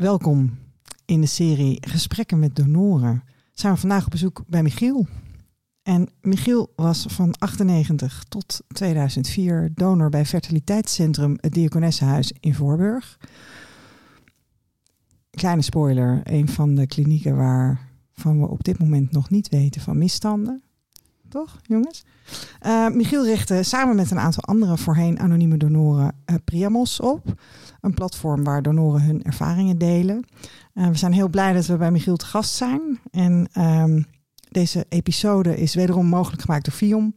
welkom in de serie Gesprekken met donoren. Zijn we vandaag op bezoek bij Michiel. En Michiel was van 98 tot 2004 donor bij fertiliteitscentrum het Diakonessenhuis in Voorburg. Kleine spoiler, een van de klinieken waarvan we op dit moment nog niet weten van misstanden. Toch, jongens? Uh, Michiel richtte samen met een aantal andere voorheen anonieme donoren uh, Priamos op. Een platform waar donoren hun ervaringen delen. Uh, we zijn heel blij dat we bij Michiel te gast zijn. En um, deze episode is wederom mogelijk gemaakt door Viom.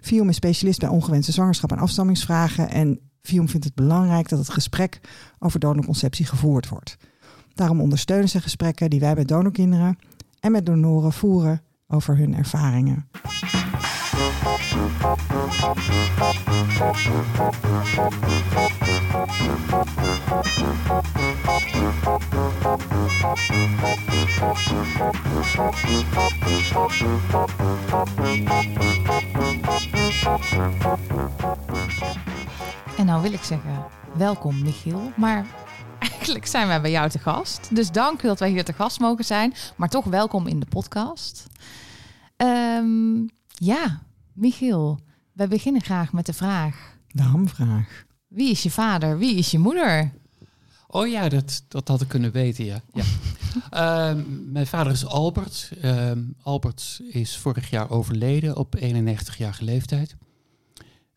Viom is specialist bij ongewenste zwangerschap en afstammingsvragen. En Viom vindt het belangrijk dat het gesprek over donorconceptie gevoerd wordt. Daarom ondersteunen ze gesprekken die wij met donorkinderen en met donoren voeren over hun ervaringen. En nou wil ik zeggen, welkom Michiel, maar eigenlijk zijn wij bij jou te gast. Dus dank dat wij hier te gast mogen zijn, maar toch welkom in de podcast. Um, ja, Michiel, wij beginnen graag met de vraag. De hamvraag. Wie is je vader? Wie is je moeder? Oh ja, dat, dat had ik kunnen weten, ja. ja. uh, mijn vader is Albert. Uh, Albert is vorig jaar overleden op 91-jarige leeftijd.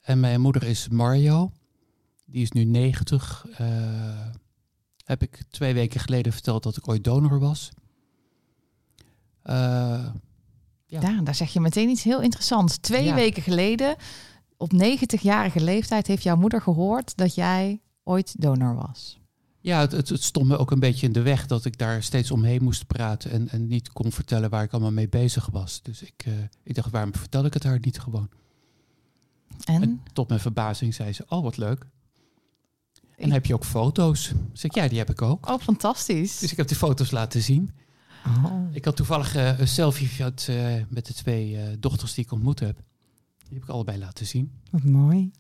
En mijn moeder is Mario. Die is nu 90. Uh, heb ik twee weken geleden verteld dat ik ooit donor was. Ja. Daar, daar zeg je meteen iets heel interessants. Twee ja. weken geleden, op 90-jarige leeftijd, heeft jouw moeder gehoord dat jij ooit donor was. Ja, het, het, het, stond me ook een beetje in de weg dat ik daar steeds omheen moest praten en, en niet kon vertellen waar ik allemaal mee bezig was. Dus ik, uh, ik dacht, waarom vertel ik het haar niet gewoon? En? en tot mijn verbazing zei ze, oh wat leuk. En ik... heb je ook foto's? Zeg ik, ja, die heb ik ook. Oh, fantastisch. Dus ik heb die foto's laten zien. Oh. Ik had toevallig uh, een selfie gehad, uh, met de twee uh, dochters die ik ontmoet heb. Die heb ik allebei laten zien. Wat mooi.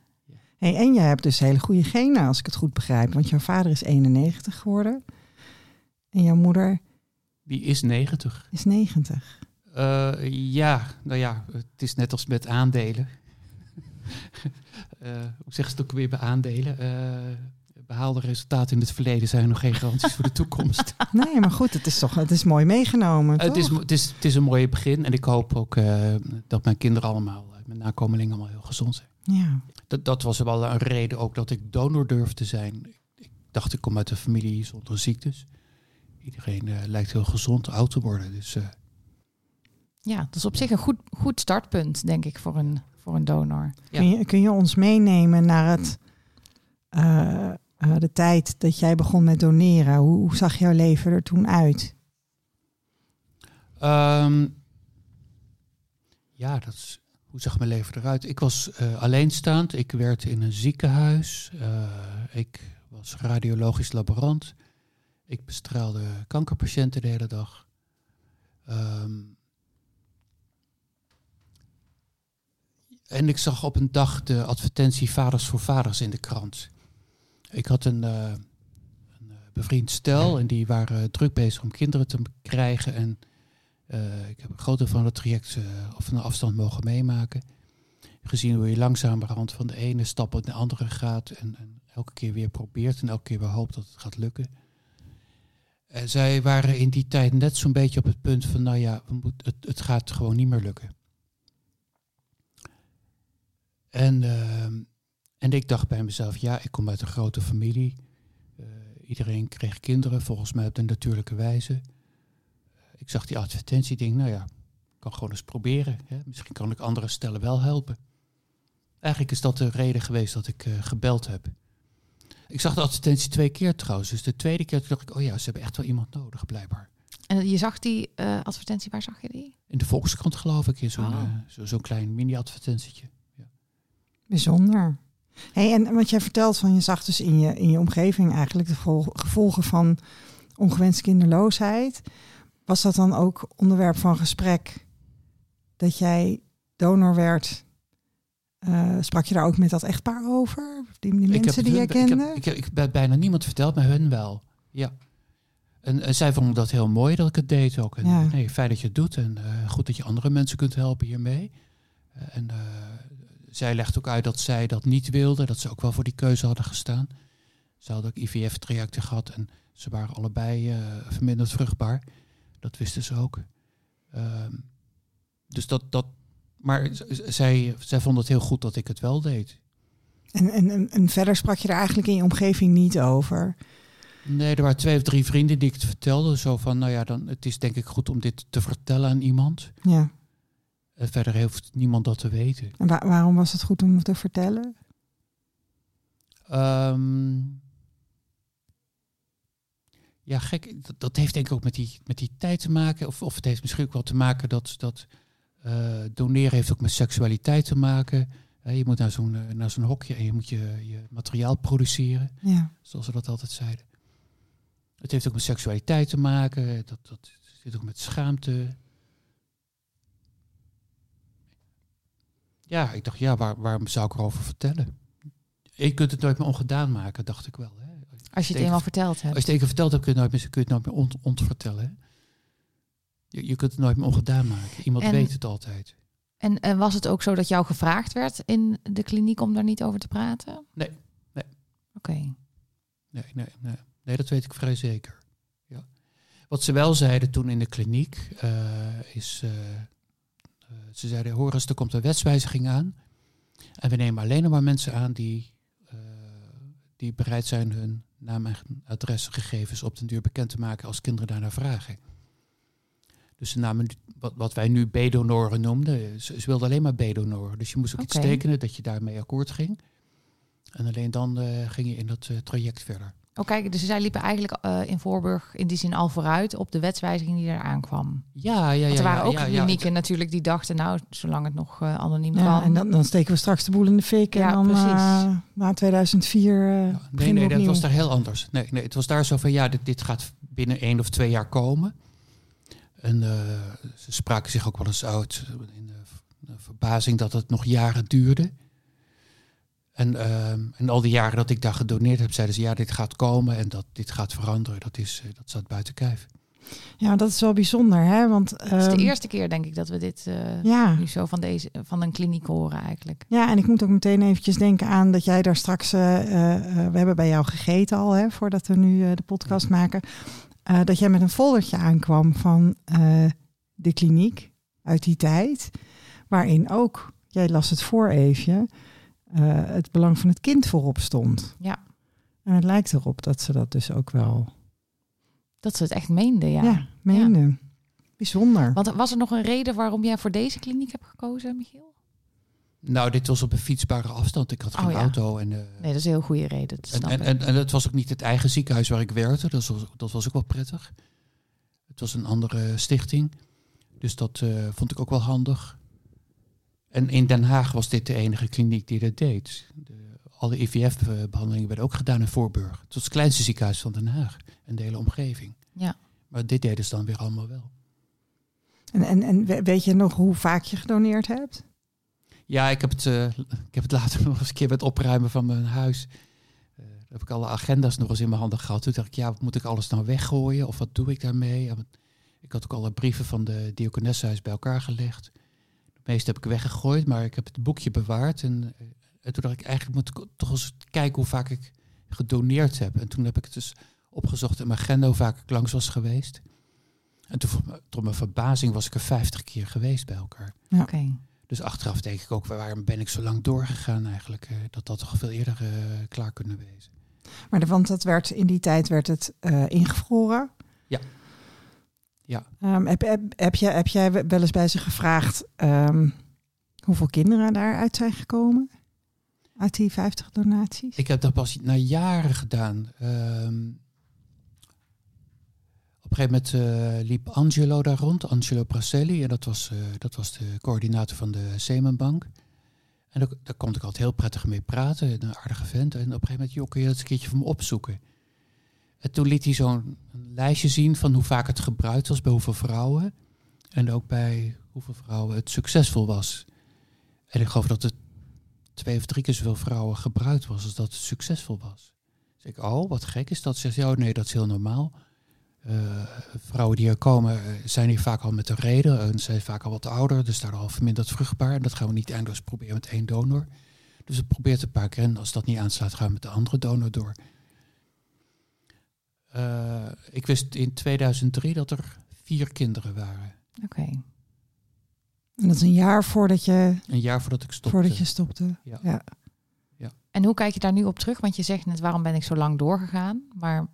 Hey, en jij hebt dus hele goede genen, als ik het goed begrijp. Want jouw vader is 91 geworden. En jouw moeder? Die is 90. Is 90. ja, nou ja, het is net als met aandelen. hoe zeggen ze het ook weer bij aandelen? Behaalde resultaten in het verleden zijn nog geen garanties voor de toekomst. Nee, maar goed, het is toch het is mooi meegenomen. Het is, het, is, het is een mooi begin en ik hoop ook uh, dat mijn kinderen allemaal, uh, mijn nakomelingen allemaal heel gezond zijn. Ja. Dat, dat was wel een reden ook dat ik donor durfde te zijn. Ik dacht, ik kom uit een familie zonder ziektes. Iedereen uh, lijkt heel gezond oud te worden. Dus, ja, dat is op zich een goed, goed startpunt, denk ik, voor een, voor een donor. Ja. Kun, je, kun je ons meenemen naar het uh, de tijd dat jij begon met doneren. Hoe, zag jouw leven er toen uit? Um, ja, dat hoe zag mijn leven eruit? Ik was uh, alleenstaand. Ik werkte in een ziekenhuis. Uh, ik was radiologisch laborant. Ik bestraalde kankerpatiënten de hele dag. Um, en ik zag op een dag de advertentie Vaders voor Vaders in de krant. Ik had een, uh, een bevriend stel en die waren druk bezig om kinderen te krijgen. En uh, ik heb een grote van het traject of een afstand mogen meemaken. Gezien hoe je langzamerhand van de ene stap op de andere gaat en, en, elke keer weer probeert en elke keer weer hoopt dat het gaat lukken. En zij waren in die tijd net zo'n beetje op het punt van, nou ja, het, het gaat gewoon niet meer lukken. En ehm, en ik dacht bij mezelf, ja, ik kom uit een grote familie. Uh, iedereen kreeg kinderen, volgens mij op de natuurlijke wijze. Uh, ik zag die advertentie, denk, nou ja, ik kan gewoon eens proberen. Hè? Misschien kan ik andere stellen wel helpen. Eigenlijk is dat de reden geweest dat ik uh, gebeld heb. Ik zag de advertentie twee keer trouwens. Dus de tweede keer dacht ik, oh ja, ze hebben echt wel iemand nodig, blijkbaar. En je zag die advertentie, waar zag je die? In de Volkskrant geloof ik, in zo'n oh. zo, zo klein mini-advertentietje. Ja. Bijzonder. Hey, en wat jij vertelt van je zag dus in je, in je omgeving eigenlijk de gevolgen van ongewenste kinderloosheid. Was dat dan ook onderwerp van gesprek dat jij donor werd? Uh, sprak je daar ook met dat echtpaar over? Die, die mensen die jij kende? Ik heb, ik heb, bijna niemand verteld, maar hun wel. Ja. En, en zij vonden dat heel mooi dat ik het deed ook. En Ja. nee, fijn dat je het doet en eh, goed dat je andere mensen kunt helpen hiermee. Eh, en eh, zij legt ook uit dat zij dat niet wilde, dat ze ook wel voor die keuze hadden gestaan. Ze hadden ook IVF-trajecten gehad en ze waren allebei eh, verminderd vruchtbaar. Dat wisten ze ook. Ehm, dus dat, dat, maar zij, zij vond het heel goed dat ik het wel deed. En, en, en, en verder sprak je er eigenlijk in je omgeving niet over. Nee, er waren twee of drie vrienden die ik het vertelde. Zo van, nou ja, dan, het is denk ik goed om dit te vertellen aan iemand. Ja. En verder heeft niemand dat te weten. En wa- waarom was het goed om het te vertellen? Ehm, ja, gek. Dat, dat heeft denk ik ook met die, met die tijd te maken. Of, of het heeft misschien ook wel te maken dat, dat eh, doneren heeft ook met seksualiteit te maken. Eh, je moet naar zo'n eh, naar zo'n hokje en je moet je, je materiaal produceren. Ja. Zoals ze dat altijd zeiden. Het heeft ook met seksualiteit te maken. Dat, dat zit ook met schaamte. Ja, ik dacht, ja, waar, waarom zou ik erover vertellen? Je kunt het nooit meer ongedaan maken, dacht ik wel. Hè? Als je het eenmaal verteld Als hebt. je het keer verteld hebt, kun je het nooit meer, kun je het nooit meer ont, ontvertellen. Je, je kunt het nooit meer ongedaan maken. Iemand En- weet het altijd. En, en was het ook zo dat jou gevraagd werd in de kliniek om daar niet over te praten? Nee, nee. Oké. Nee, nee, nee. nee, dat weet ik vrij zeker. Ja. Wat ze wel zeiden toen in de kliniek eh, is, eh, ze zeiden, hoor eens, er komt een wetswijziging aan. En we nemen alleen nog maar mensen aan die, eh, die bereid zijn hun naam en adresgegevens op den duur bekend te maken als kinderen daarnaar vragen. Dus ze namen wat, wat wij nu B-donoren noemden. Ze, ze wilden alleen maar B-donoren. Dus je moest ook iets tekenen dat je daarmee akkoord ging. En alleen dan eh, ging je in dat eh, traject verder. Oh, kijk, dus zij liepen eigenlijk eh, in Voorburg in die zin al vooruit op de wetswijziging die eraan kwam. Ja, ja, ja. Want er waren ja, ook ja, ja. klinieken natuurlijk die dachten, nou, zolang het nog eh, anoniem Ja, kan. en dan, dan steken we straks de boel in de fik. Ja, en dan precies. eh, na 2004 eh Ja, Nee, nee, we dat was daar heel anders. Nee, nee, het was daar zo van, ja, dit, dit gaat binnen één of twee jaar komen. En eh, ze spraken zich ook wel eens uit in de verbazing dat het nog jaren duurde. En, ehm, en al die jaren dat ik daar gedoneerd heb, zeiden ze, ja, dit gaat komen en dat dit gaat veranderen. Dat, is, eh, dat staat buiten kijf. Ja, dat is wel bijzonder, hè? Want het is de ehm, eerste keer, denk ik, dat we dit eh, Ja. nu zo van, deze, van een kliniek horen eigenlijk. Ja, en ik moet ook meteen eventjes denken aan dat jij daar straks... eh, we hebben bij jou gegeten al, hè, voordat we nu eh, de podcast maken. eh, dat jij met een foldertje aankwam van eh, de kliniek uit die tijd. Waarin ook, jij las het voor even, het belang van het kind voorop stond. Ja. En het lijkt erop dat ze dat dus ook wel Dat ze het echt meenden, ja. ja. meenden. Bijzonder. Want was er nog een reden waarom jij voor deze kliniek hebt gekozen, Michiel? Nou, dit was op een fietsbare afstand. Ik had geen Oh, ja. auto. En, eh, Nee, dat is een heel goede reden. Dat En, snap en, ik. en, en het was ook niet het eigen ziekenhuis waar ik werkte. Dat was, dat was ook wel prettig. Het was een andere stichting. Dus dat eh, vond ik ook wel handig. En in Den Haag was dit de enige kliniek die dat deed. De, alle IVF-behandelingen werden ook gedaan in Voorburg. Het was het kleinste ziekenhuis van Den Haag. En de hele omgeving. Ja. Maar dit deden ze dan weer allemaal wel. En, en, en we- weet je nog hoe vaak je gedoneerd hebt? Ja, ik heb het, eh, ik heb het later nog eens een keer met opruimen van mijn huis. Eh, heb ik alle agenda's nog eens in mijn handen gehad. Toen dacht ik, ja, wat moet ik alles nou weggooien? Of wat doe ik daarmee? Ik had ook alle brieven van de diakonessenhuis bij elkaar gelegd. De meeste heb ik weggegooid, maar ik heb het boekje bewaard. En, eh, en toen dacht ik, eigenlijk moet ik toch eens kijken hoe vaak ik gedoneerd heb. En toen heb ik het dus opgezocht in mijn agenda hoe vaak ik langs was geweest. En toen, tot mijn verbazing was ik er 50 keer geweest bij elkaar. Oké. Dus achteraf denk ik ook, waarom ben ik zo lang doorgegaan eigenlijk? eh, dat dat toch veel eerder eh, klaar kunnen wezen. Maar de, want dat werd, in die tijd werd het eh, ingevroren. Ja. Ja. Ehm, heb, heb, heb, jij, heb jij wel eens bij ze gevraagd ehm, hoeveel kinderen daaruit zijn gekomen? Uit die 50 donaties? Ik heb dat pas na jaren gedaan. Ehm, op een gegeven moment eh, liep Angelo daar rond, Angelo Praselli. En dat was, eh, dat was de coördinator van de Semenbank. En daar, daar kon ik altijd heel prettig mee praten. Een aardige vent. En op een gegeven moment, joh, kun je dat eens een keertje voor me opzoeken? En toen liet hij zo'n lijstje zien van hoe vaak het gebruikt was bij hoeveel vrouwen. En ook bij hoeveel vrouwen het succesvol was. En ik geloof dat het twee of drie keer zoveel vrouwen gebruikt was als dat het succesvol was. Dus ik, oh, wat gek is dat. Zegt hij, oh nee, dat is heel normaal. eh, vrouwen die er komen, eh, zijn hier vaak al met een reden. En zijn vaak al wat ouder, dus daar al verminderd vruchtbaar. En dat gaan we niet eindeloos proberen met één donor. Dus we proberen het een paar keer. En als dat niet aanslaat, gaan we met de andere donor door. Eh, ik wist in 2003 dat er vier kinderen waren. Oké. En dat is een jaar voordat je, Een jaar voordat ik stopte. voordat je stopte. Ja. Ja. En hoe kijk je daar nu op terug? Want je zegt net, waarom ben ik zo lang doorgegaan? Maar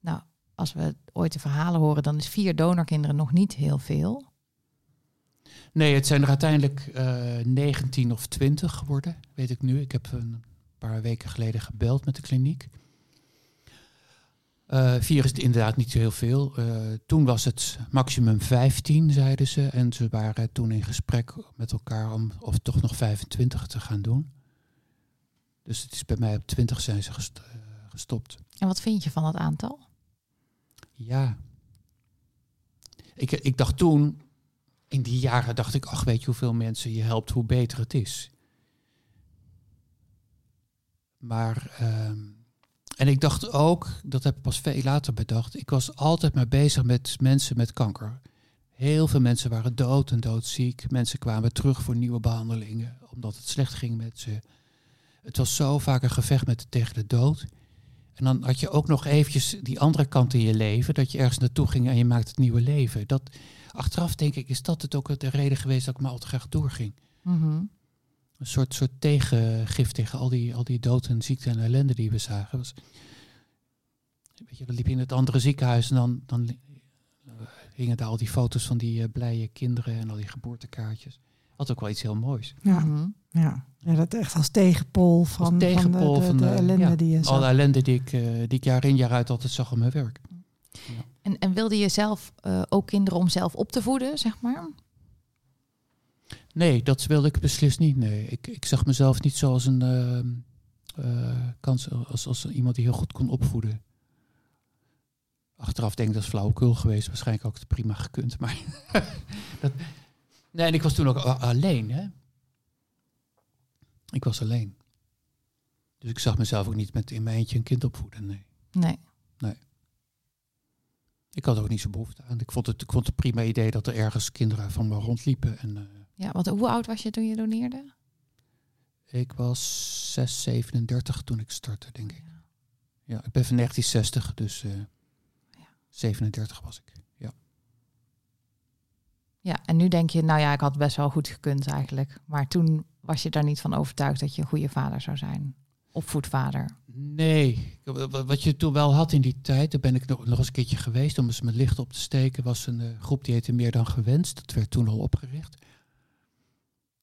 nou, als we ooit de verhalen horen, dan is vier donorkinderen nog niet heel veel. Nee, het zijn er uiteindelijk eh 19 of 20 geworden, weet ik nu. Ik heb een paar weken geleden gebeld met de kliniek. Eh, vier is inderdaad niet zo heel veel. Eh, toen was het maximum 15, zeiden ze. En ze waren toen in gesprek met elkaar om of toch nog 25 te gaan doen. Dus het is bij mij op 20 zijn ze gest- eh, gestopt. En wat vind je van dat aantal? Ja. Ik, ik dacht toen, in die jaren dacht ik, ach weet je hoeveel mensen je helpt, hoe beter het is. Maar, ehm, en ik dacht ook, dat heb ik pas veel later bedacht, ik was altijd maar bezig met mensen met kanker. Heel veel mensen waren dood en doodziek. Mensen kwamen terug voor nieuwe behandelingen, omdat het slecht ging met ze. Het was zo vaak een gevecht met tegen de dood. En dan had je ook nog eventjes die andere kant in je leven, dat je ergens naartoe ging en je maakt het nieuwe leven. Dat, achteraf denk ik, is dat het ook de reden geweest dat ik maar al te graag doorging. Mhm. Een soort, soort tegengif tegen al die, al die dood en ziekte en ellende die we zagen. Was, weet je, dan liep je in het andere ziekenhuis en dan, dan hingen daar al die foto's van die eh, blije kinderen en al die geboortekaartjes. Had ook wel iets heel moois. Ja. Mhm. Ja. ja, dat echt als tegenpol van, tegenpol van de, van de, de de- ellende ja, die je Alle ellende die ik, eh, die ik jaar in jaar uit altijd zag op mijn werk. En, en wilde je zelf eh, ook kinderen om zelf op te voeden, zeg maar? Nee, dat wilde ik beslist niet. Nee, ik, ik zag mezelf niet zo als een ehm, eh, kans, als, als iemand die heel goed kon opvoeden. Achteraf denk ik dat is flauwekul geweest. Waarschijnlijk ook prima gekund. Maar dat, nee, en ik was toen ook alleen. Hè? Ik was alleen. Dus ik zag mezelf ook niet met in mijn eentje een kind opvoeden. Nee. Nee. Ik had ook niet zo behoefte aan. Ik vond, het, ik vond het een prima idee dat er ergens kinderen van me rondliepen. En, eh, Ja, want hoe oud was je toen je doneerde? Ik was 6, 37 toen ik startte, denk ik. Ja, ik ben van 1960, dus eh, 37 was ik. Ja. Ja, en nu denk je, nou ja, ik had best wel goed gekund eigenlijk. Maar toen was je daar niet van overtuigd dat je een goede vader zou zijn. Opvoedvader. Nee, wa- wa- wat je toen wel had in die tijd, daar ben ik nog, nog eens een keertje geweest om eens mijn licht op te steken, was een eh, groep die heette Meer dan Gewenst. Dat werd toen al opgericht.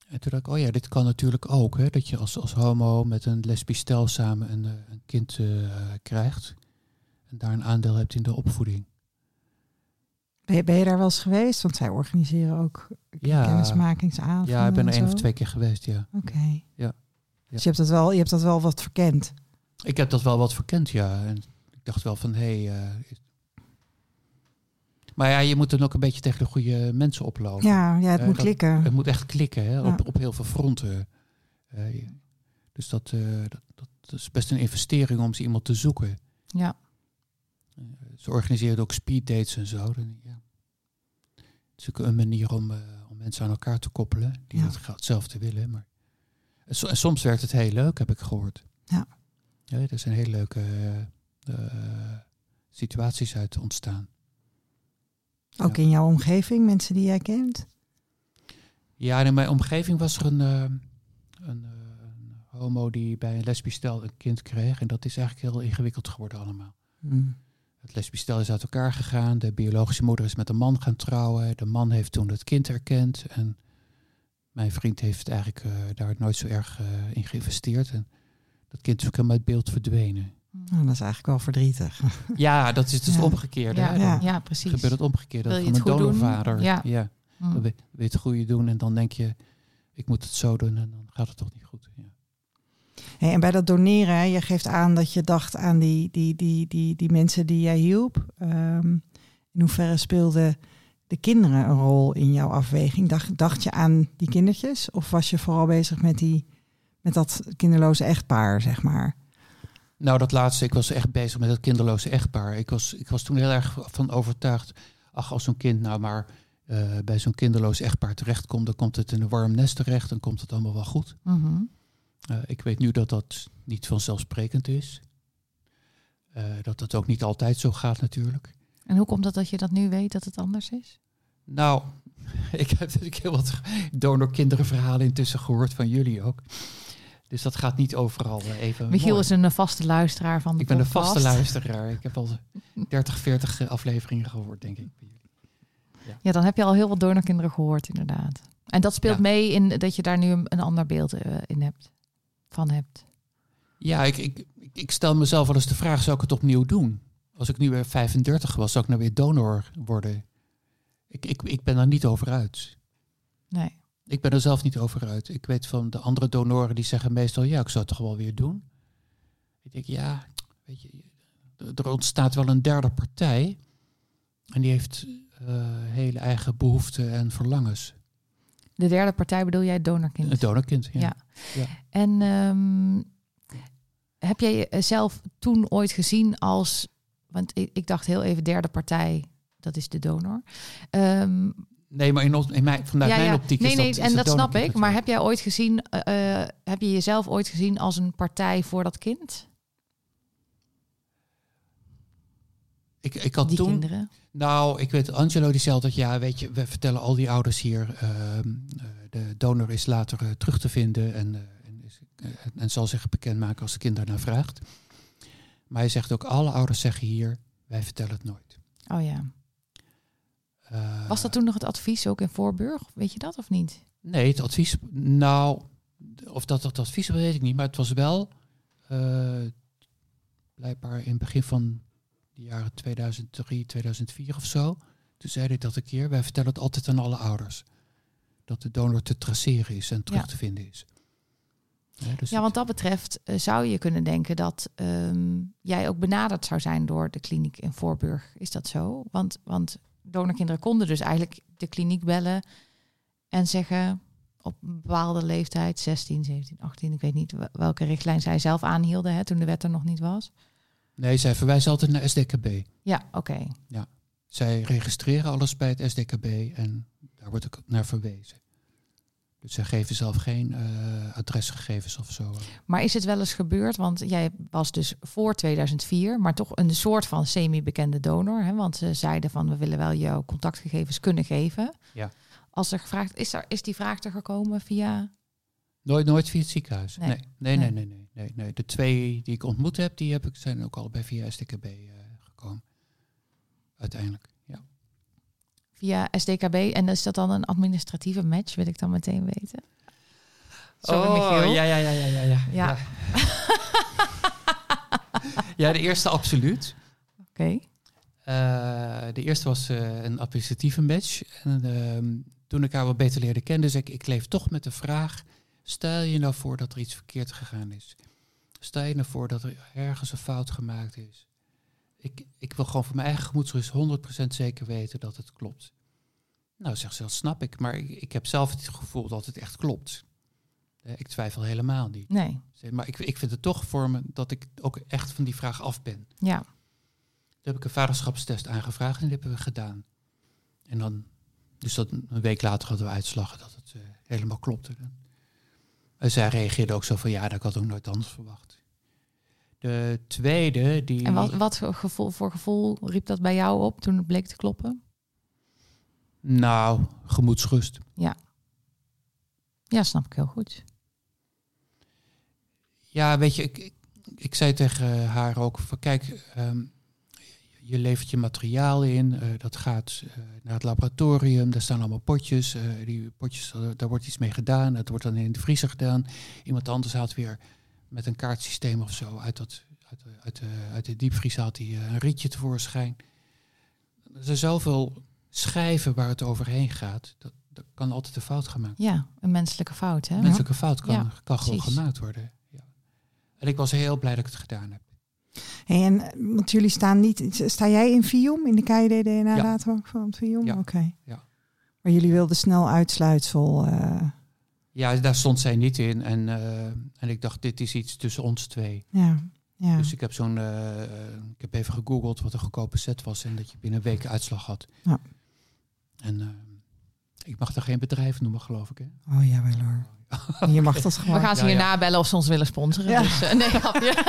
En toen dacht ik, oh ja, dit kan natuurlijk ook. Hè, dat je als, als homo met een lesbisch stel samen een, eh, een kind eh, krijgt. En daar een aandeel hebt in de opvoeding. Ben je, ben je daar wel eens geweest? Want zij organiseren ook Ja. kennismakingsavonden. Ja, ik ben er één of twee keer geweest, ja. Oké. Ja. Dus je hebt, dat wel, je hebt dat wel wat verkend. Ik heb dat wel wat verkend, ja. En ik dacht wel van, hé... Hey, eh, maar ja, je moet dan ook een beetje tegen de goede mensen oplopen. Ja, ja het Eh, moet dat- klikken. Het moet echt klikken, hè, op, Ja. op heel veel fronten. Eh, dus dat, eh, dat, dat is best een investering om ze iemand te zoeken. Ja. Ze organiseren ook speeddates en zo. Dan, ja. Het is ook een manier om, om mensen aan elkaar te koppelen. Die dat gra- hetzelfde willen. Maar en, so- en soms werkt het heel leuk, heb ik gehoord. Ja. ja er zijn hele leuke situaties uit ontstaan. Ook in jouw omgeving, mensen die jij kent. Ja, in mijn omgeving was er een, eh, een, eh, een homo die bij een lesbisch stel een kind kreeg. En dat is eigenlijk heel ingewikkeld geworden allemaal. Hmm. Het lesbisch stel is uit elkaar gegaan. De biologische moeder is met een man gaan trouwen. De man heeft toen het kind erkend. En mijn vriend heeft eigenlijk eh, daar nooit zo erg in geïnvesteerd. En dat kind is ook helemaal uit beeld verdwenen. Nou, dat is eigenlijk wel verdrietig. Ja, dat is dus Ja. omgekeerde. Ja, hè. ja. Precies. gebeurt het omgekeerde. Wil je van doen? donorvader. Ja. ja. Mm. Dan wil wil je het goede doen en dan denk je, ik moet het zo doen en dan gaat het toch niet goed. Ja. Hey, en bij dat doneren, je geeft aan dat je dacht aan die, die, die, die, die mensen die jij hielp. Ehm, in hoeverre speelden de kinderen een rol in jouw afweging? Dacht, dacht je aan die kindertjes? Of was je vooral bezig met, die, met dat kinderloze echtpaar, zeg maar? Nou, dat laatste, ik was echt bezig met het kinderloze echtpaar. Ik was, ik was toen heel erg van overtuigd, ach, als zo'n kind nou maar eh, bij zo'n kinderloos echtpaar terechtkomt, dan komt het in een warm nest terecht, dan komt het allemaal wel goed. Mhm. Eh, ik weet nu dat dat niet vanzelfsprekend is. Eh, dat dat ook niet altijd zo gaat natuurlijk. En hoe komt het dat je dat nu weet dat het anders is? Nou, ik heb natuurlijk heel wat donorkinderenverhalen intussen gehoord van jullie ook. Dus dat gaat niet overal eh, even. Michiel mooi. is een eh, vaste luisteraar van de Ik ben een vaste luisteraar. Ik heb al 30, 40 afleveringen gehoord, denk ik. Ja, dan heb je al heel wat donorkinderen gehoord, inderdaad. En dat speelt Ja. mee in dat je daar nu een, ander beeld eh, in hebt, van hebt. Ja, ik, ik, ik- ik stel mezelf wel eens de vraag, zou ik het opnieuw doen? Als ik nu weer 35 was, zou ik nou weer donor worden? Ik, ik, ik ben daar niet over uit. Nee. Ik ben er zelf niet over uit. Ik weet van de andere donoren die zeggen meestal, ja, ik zou het toch wel weer doen. Ik denk, ja, weet je, er- ontstaat wel een derde partij. En die heeft eh, hele eigen behoeften en verlangens. De derde partij bedoel jij het donorkind? Een donorkind, ja. Ja. En ehm, heb jij je zelf toen ooit gezien als, want ik, ik dacht heel even derde partij, dat is de donor. Ehm, Nee, maar in, ons- in mijn, vanuit ja, mijn ja. optiek nee, is nee, dat en dat snap ik. Maar heb jij ooit gezien, eh, eh, heb je jezelf ooit gezien als een partij voor dat kind? Ik, ik had Die toen, kinderen? Nou, ik weet, Angelo die zei altijd, ja, weet je, we vertellen al die ouders hier, ehm, eh, de donor is later terug te vinden en, en, is, en zal zich bekendmaken als de kind daarnaar vraagt. Maar hij zegt ook, alle ouders zeggen hier, wij vertellen het nooit. Oh ja. Was dat toen nog het advies ook in Voorburg? Weet je dat of niet? Nee, het advies, nou, of dat dat advies was, weet ik niet, maar het was wel eh, blijkbaar in het begin van de jaren 2003, 2004 of zo. Toen zei hij dat een keer, wij vertellen het altijd aan alle ouders. Dat de donor te traceren is en terug Ja. te vinden is. Ja, dus Ja, want dat betreft eh, zou je kunnen denken dat ehm, jij ook benaderd zou zijn door de kliniek in Voorburg. Is dat zo? Want, want donorkinderen konden dus eigenlijk de kliniek bellen en zeggen op een bepaalde leeftijd, 16, 17, 18, ik weet niet wel- welke richtlijn zij zelf aanhielden hè, toen de wet er nog niet was. Nee, zij verwijzen altijd naar SDKB. Ja, oké. Zij registreren alles bij het SDKB en daar wordt ook naar verwezen. Dus zij geven zelf geen eh, adresgegevens of zo. Maar is het wel eens gebeurd, want jij was dus voor 2004, maar toch een soort van semi-bekende donor. Hè? Want ze zeiden van we willen wel jouw contactgegevens kunnen geven. Ja. Als er gevraagd is, er, is die vraag er gekomen via. Nooit, nooit via het ziekenhuis. Nee. Nee. Nee, Nee. nee, nee, nee. De twee die ik ontmoet heb, die heb ik, zijn ook allebei via SDKB eh, gekomen. Uiteindelijk. Via SDKB. En is dat dan een administratieve match? Wil ik dan meteen weten. Sorry, Michiel. Oh, ja, ja, ja, ja, ja. Ja, Ja. ja de eerste absoluut. Oké. Eh, de eerste was eh, een administratieve match. En ehm, toen ik haar wat beter leerde kennen, zei ik, ik leef toch met de vraag, stel je nou voor dat er iets verkeerd gegaan is. Stel je nou voor dat er ergens een fout gemaakt is. Ik, ik wil gewoon voor mijn eigen gemoedsrust 100% zeker weten dat het klopt. Nou, zegt ze, dat snap ik, maar ik, ik heb zelf het gevoel dat het echt klopt. Eh, ik twijfel helemaal niet. Nee. Maar ik, ik vind het toch voor me dat ik ook echt van die vraag af ben. Ja. Toen heb ik een vaderschapstest aangevraagd en die hebben we gedaan. En dan, dus dat een week later hadden we uitslagen dat het eh, helemaal klopte. En zij reageerde ook zo van ja, dat had ik ook nooit anders verwacht. De tweede, die. En wat, wat voor gevoel, voor gevoel riep dat bij jou op toen het bleek te kloppen? Nou, gemoedsrust. Ja, snap ik heel goed. Ja, weet je, ik, ik, zei tegen haar ook van kijk, ehm, je levert je materiaal in, eh, dat gaat eh, naar het laboratorium, daar staan allemaal potjes, eh, die potjes, daar wordt iets mee gedaan, dat wordt dan in de vriezer gedaan. Iemand anders haalt weer met een kaartsysteem of zo uit, dat, uit, de- uit, de, uit de diepvries haalt hij eh, een rietje tevoorschijn. Er zijn zoveel schijven waar het overheen gaat, dat, dat kan altijd een fout gemaakt Ja, een menselijke fout, hè? een menselijke fout kan, Ja, kan gewoon gemaakt worden. Ja. En ik was heel blij dat ik het gedaan heb. Hey, en eh, want jullie staan niet. Sta jij in Vium in de KID-DNA-databank Ja. van het Vium? Ja. Oké. Ja. Maar jullie wilden snel uitsluitsel. eh, Ja, daar stond zij niet in. En, eh, en ik dacht, dit is iets tussen ons twee. ja. Ja. Dus ik heb zo'n, eh, ik heb even gegoogeld wat een goedkope set was en dat je binnen een week uitslag had. Ja. En eh, ik mag er geen bedrijf noemen, geloof ik. Hè? Oh ja, wel hoor. Je mag dat We gaan ze Ja, ja. hierna bellen of ze ons willen sponsoren. Ja. Dus, nee, grapje.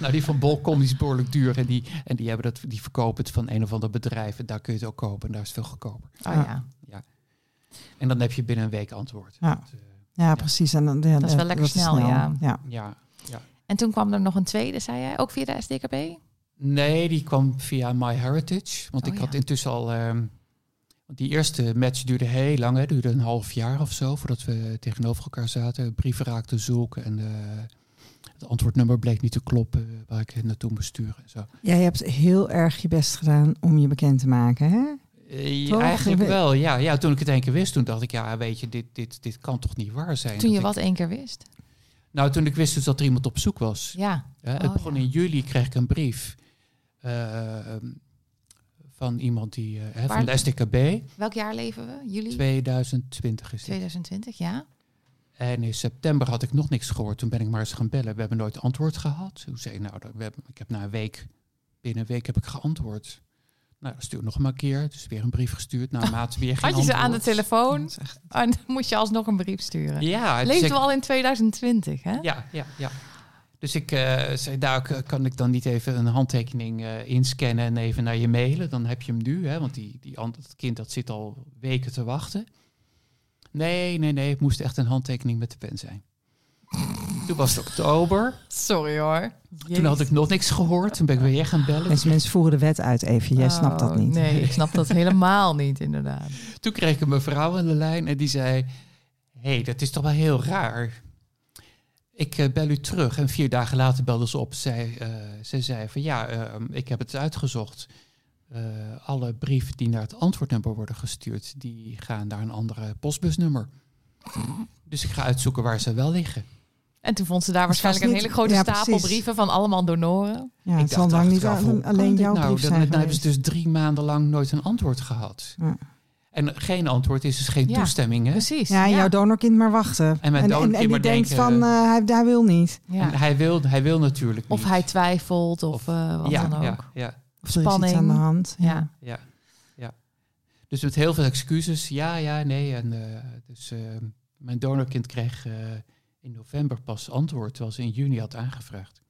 Nou, die van Bolcom die is behoorlijk duur en die, en die, hebben dat, die verkopen het van een of ander bedrijf en daar kun je het ook kopen en daar is het veel goedkoper. Oh ja. En dan heb je binnen een week antwoord. Ja. Dat, eh, Ja, precies. En, dan- ja, Dat is wel lekker snel, ja. ja. ja. En toen kwam er nog een tweede, zei jij, ook via de SDKB? Nee, die kwam via MyHeritage. Want Oh, ik ja. had intussen al... ehm, want die eerste match duurde heel lang. Hè, duurde een half jaar of zo voordat we tegenover elkaar zaten. Brieven raakten zoeken en eh, het antwoordnummer bleek niet te kloppen waar ik naartoe moest sturen. En zo. Jij hebt heel erg je best gedaan om je bekend te maken, hè? Eh, Toch? eigenlijk wel, ja, ja. Toen ik het één keer wist, toen dacht ik, ja, weet je, dit, dit, dit kan toch niet waar zijn. Toen je wat één keer wist? nou, toen ik wist dus dat er iemand op zoek was. Ja. Ja, het Oh, begon ja. in juli, kreeg ik een brief eh, van iemand die, eh, hè, van de SDKB. Welk jaar leven we? Juli 2020 is het. 2020, ja. En in september had ik nog niks gehoord. Toen ben ik maar eens gaan bellen. We hebben nooit antwoord gehad. Hoe zei je nou? We hebben, ik heb na een week, binnen een week heb ik geantwoord. Nou, stuur nog maar een keer. Dus weer een brief gestuurd. Nou, maat, weer geen Had je ze aan de telefoon Dat echt- en dan moest je alsnog een brief sturen. Ja, dus Leefden ik- we al in 2020, hè? Ja, ja, ja. Dus ik eh, zei, nou, k- kan ik dan niet even een handtekening eh, inscannen en even naar je mailen? Dan heb je hem nu, hè? Want die, die, dat kind dat zit al weken te wachten. Nee, nee, nee, het moest echt een handtekening met de pen zijn. Toen was het oktober. Sorry hoor. Toen had ik nog niks gehoord. Toen ben ik weer gaan bellen. Deze mensen voeren de wet uit even. Jij snapt dat Oh, niet. Nee, ik snap dat helemaal niet, inderdaad. Toen kreeg ik een mevrouw aan de lijn en die zei... Hé, hey, dat is toch wel heel raar. Ik eh, bel u terug. En vier dagen later belde ze op. Zij, eh, ze zei van ja, eh, ik heb het uitgezocht. Eh, alle brieven die naar het antwoordnummer worden gestuurd... die gaan naar een andere postbusnummer. Dus ik ga uitzoeken waar ze wel liggen. En toen vond ze daar waarschijnlijk een hele grote ja, stapel precies. brieven van allemaal donoren. Ja, ik het zal lang niet kan alleen dit jouw nou? brief Dan, zijn dan hebben ze dus drie maanden lang nooit een antwoord gehad. Ja. En geen antwoord is dus geen Ja, toestemming, hè? Precies. Ja, en jouw donorkind maar wachten. En mijn en, die denkt van, eh, hij, hij wil niet. Ja. En hij wil, hij wil natuurlijk niet. Of hij twijfelt of, Of- eh, wat ja, dan ook. ja, ja, Of er is iets Spanning. aan de hand. Ja. ja, ja. Dus met heel veel excuses. Ja, ja, nee. En, eh, dus mijn donorkind kreeg eh, in november pas antwoord, terwijl ze in juni had aangevraagd.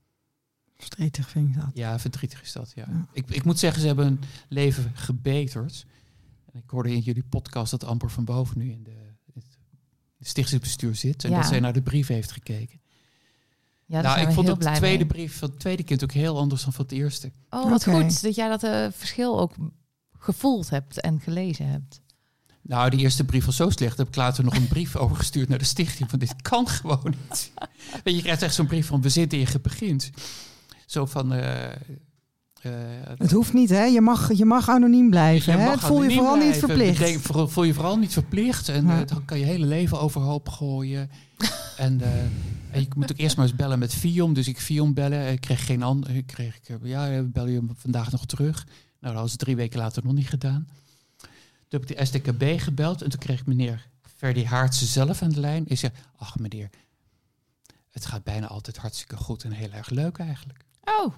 Verdrietig vind ik dat. Ja, verdrietig is dat, ja. Ja. Ik, ik moet zeggen, ze hebben hun leven gebeterd. En ik hoorde in jullie podcast dat Amber van Boven nu in de, in het stichtingsbestuur zit. En Ja. dat zij naar de brief heeft gekeken. Ja, nou, ik vond de tweede mee. brief van het tweede kind ook heel anders dan van het eerste. Oh, wat goed dat jij dat eh, verschil ook gevoeld hebt en gelezen hebt. Nou, die eerste brief was zo slecht. Heb ik later nog een brief overgestuurd naar de stichting. Van dit kan gewoon niet. Weet je, je krijgt echt zo'n brief van we zitten in je begint. Zo van. eh, eh, Het hoeft niet, hè? Je mag, je mag anoniem blijven. je hè? mag Het voel je vooral niet verplicht. Bedenk- voel je vooral niet verplicht. En Ja. eh, dan kan je hele leven overhoop gooien. en, en je moet ook eerst maar eens bellen met Viom. Dus ik Viom bellen. Ik kreeg geen ander. Ik kreeg, ik, ja, bel je hem vandaag nog terug. Nou, dat ze drie weken later nog niet gedaan. Toen heb ik de SDKB gebeld. En toen kreeg ik meneer Ferdy Haartse zelf aan de lijn. Ik zei, ach meneer, het gaat bijna altijd hartstikke goed en heel erg leuk eigenlijk. Oh,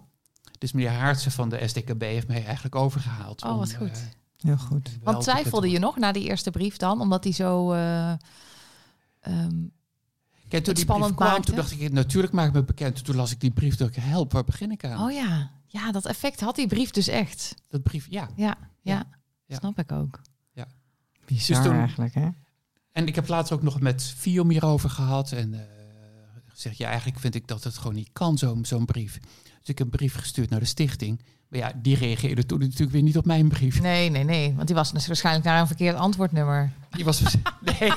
Dus meneer Haartse van de SDKB heeft mij eigenlijk overgehaald. Oh, om, wat goed. eh, Heel goed. want twijfelde je nog na die eerste brief dan? Omdat die zo... eh, ehm, Kijk, toen het die brief spannend kwam, maakte? toen dacht ik, natuurlijk maak ik me bekend. Toen las ik die brief, dacht ik, help, waar begin ik aan? oh ja. ja, dat effect had die brief dus echt. Dat brief, ja. Ja, ja, Ja. snap ik ook. Bizar Dus toen- eigenlijk, hè? En ik heb later ook nog met Fiom hierover gehad. En eh gezegd, ja, eigenlijk vind ik dat het gewoon niet kan, zo'n zo'n brief. Dus ik heb een brief gestuurd naar de stichting. Maar ja, die reageerde toen natuurlijk weer niet op mijn brief. Nee, nee, nee. Want die was dus waarschijnlijk naar een verkeerd antwoordnummer. Die was... Nee,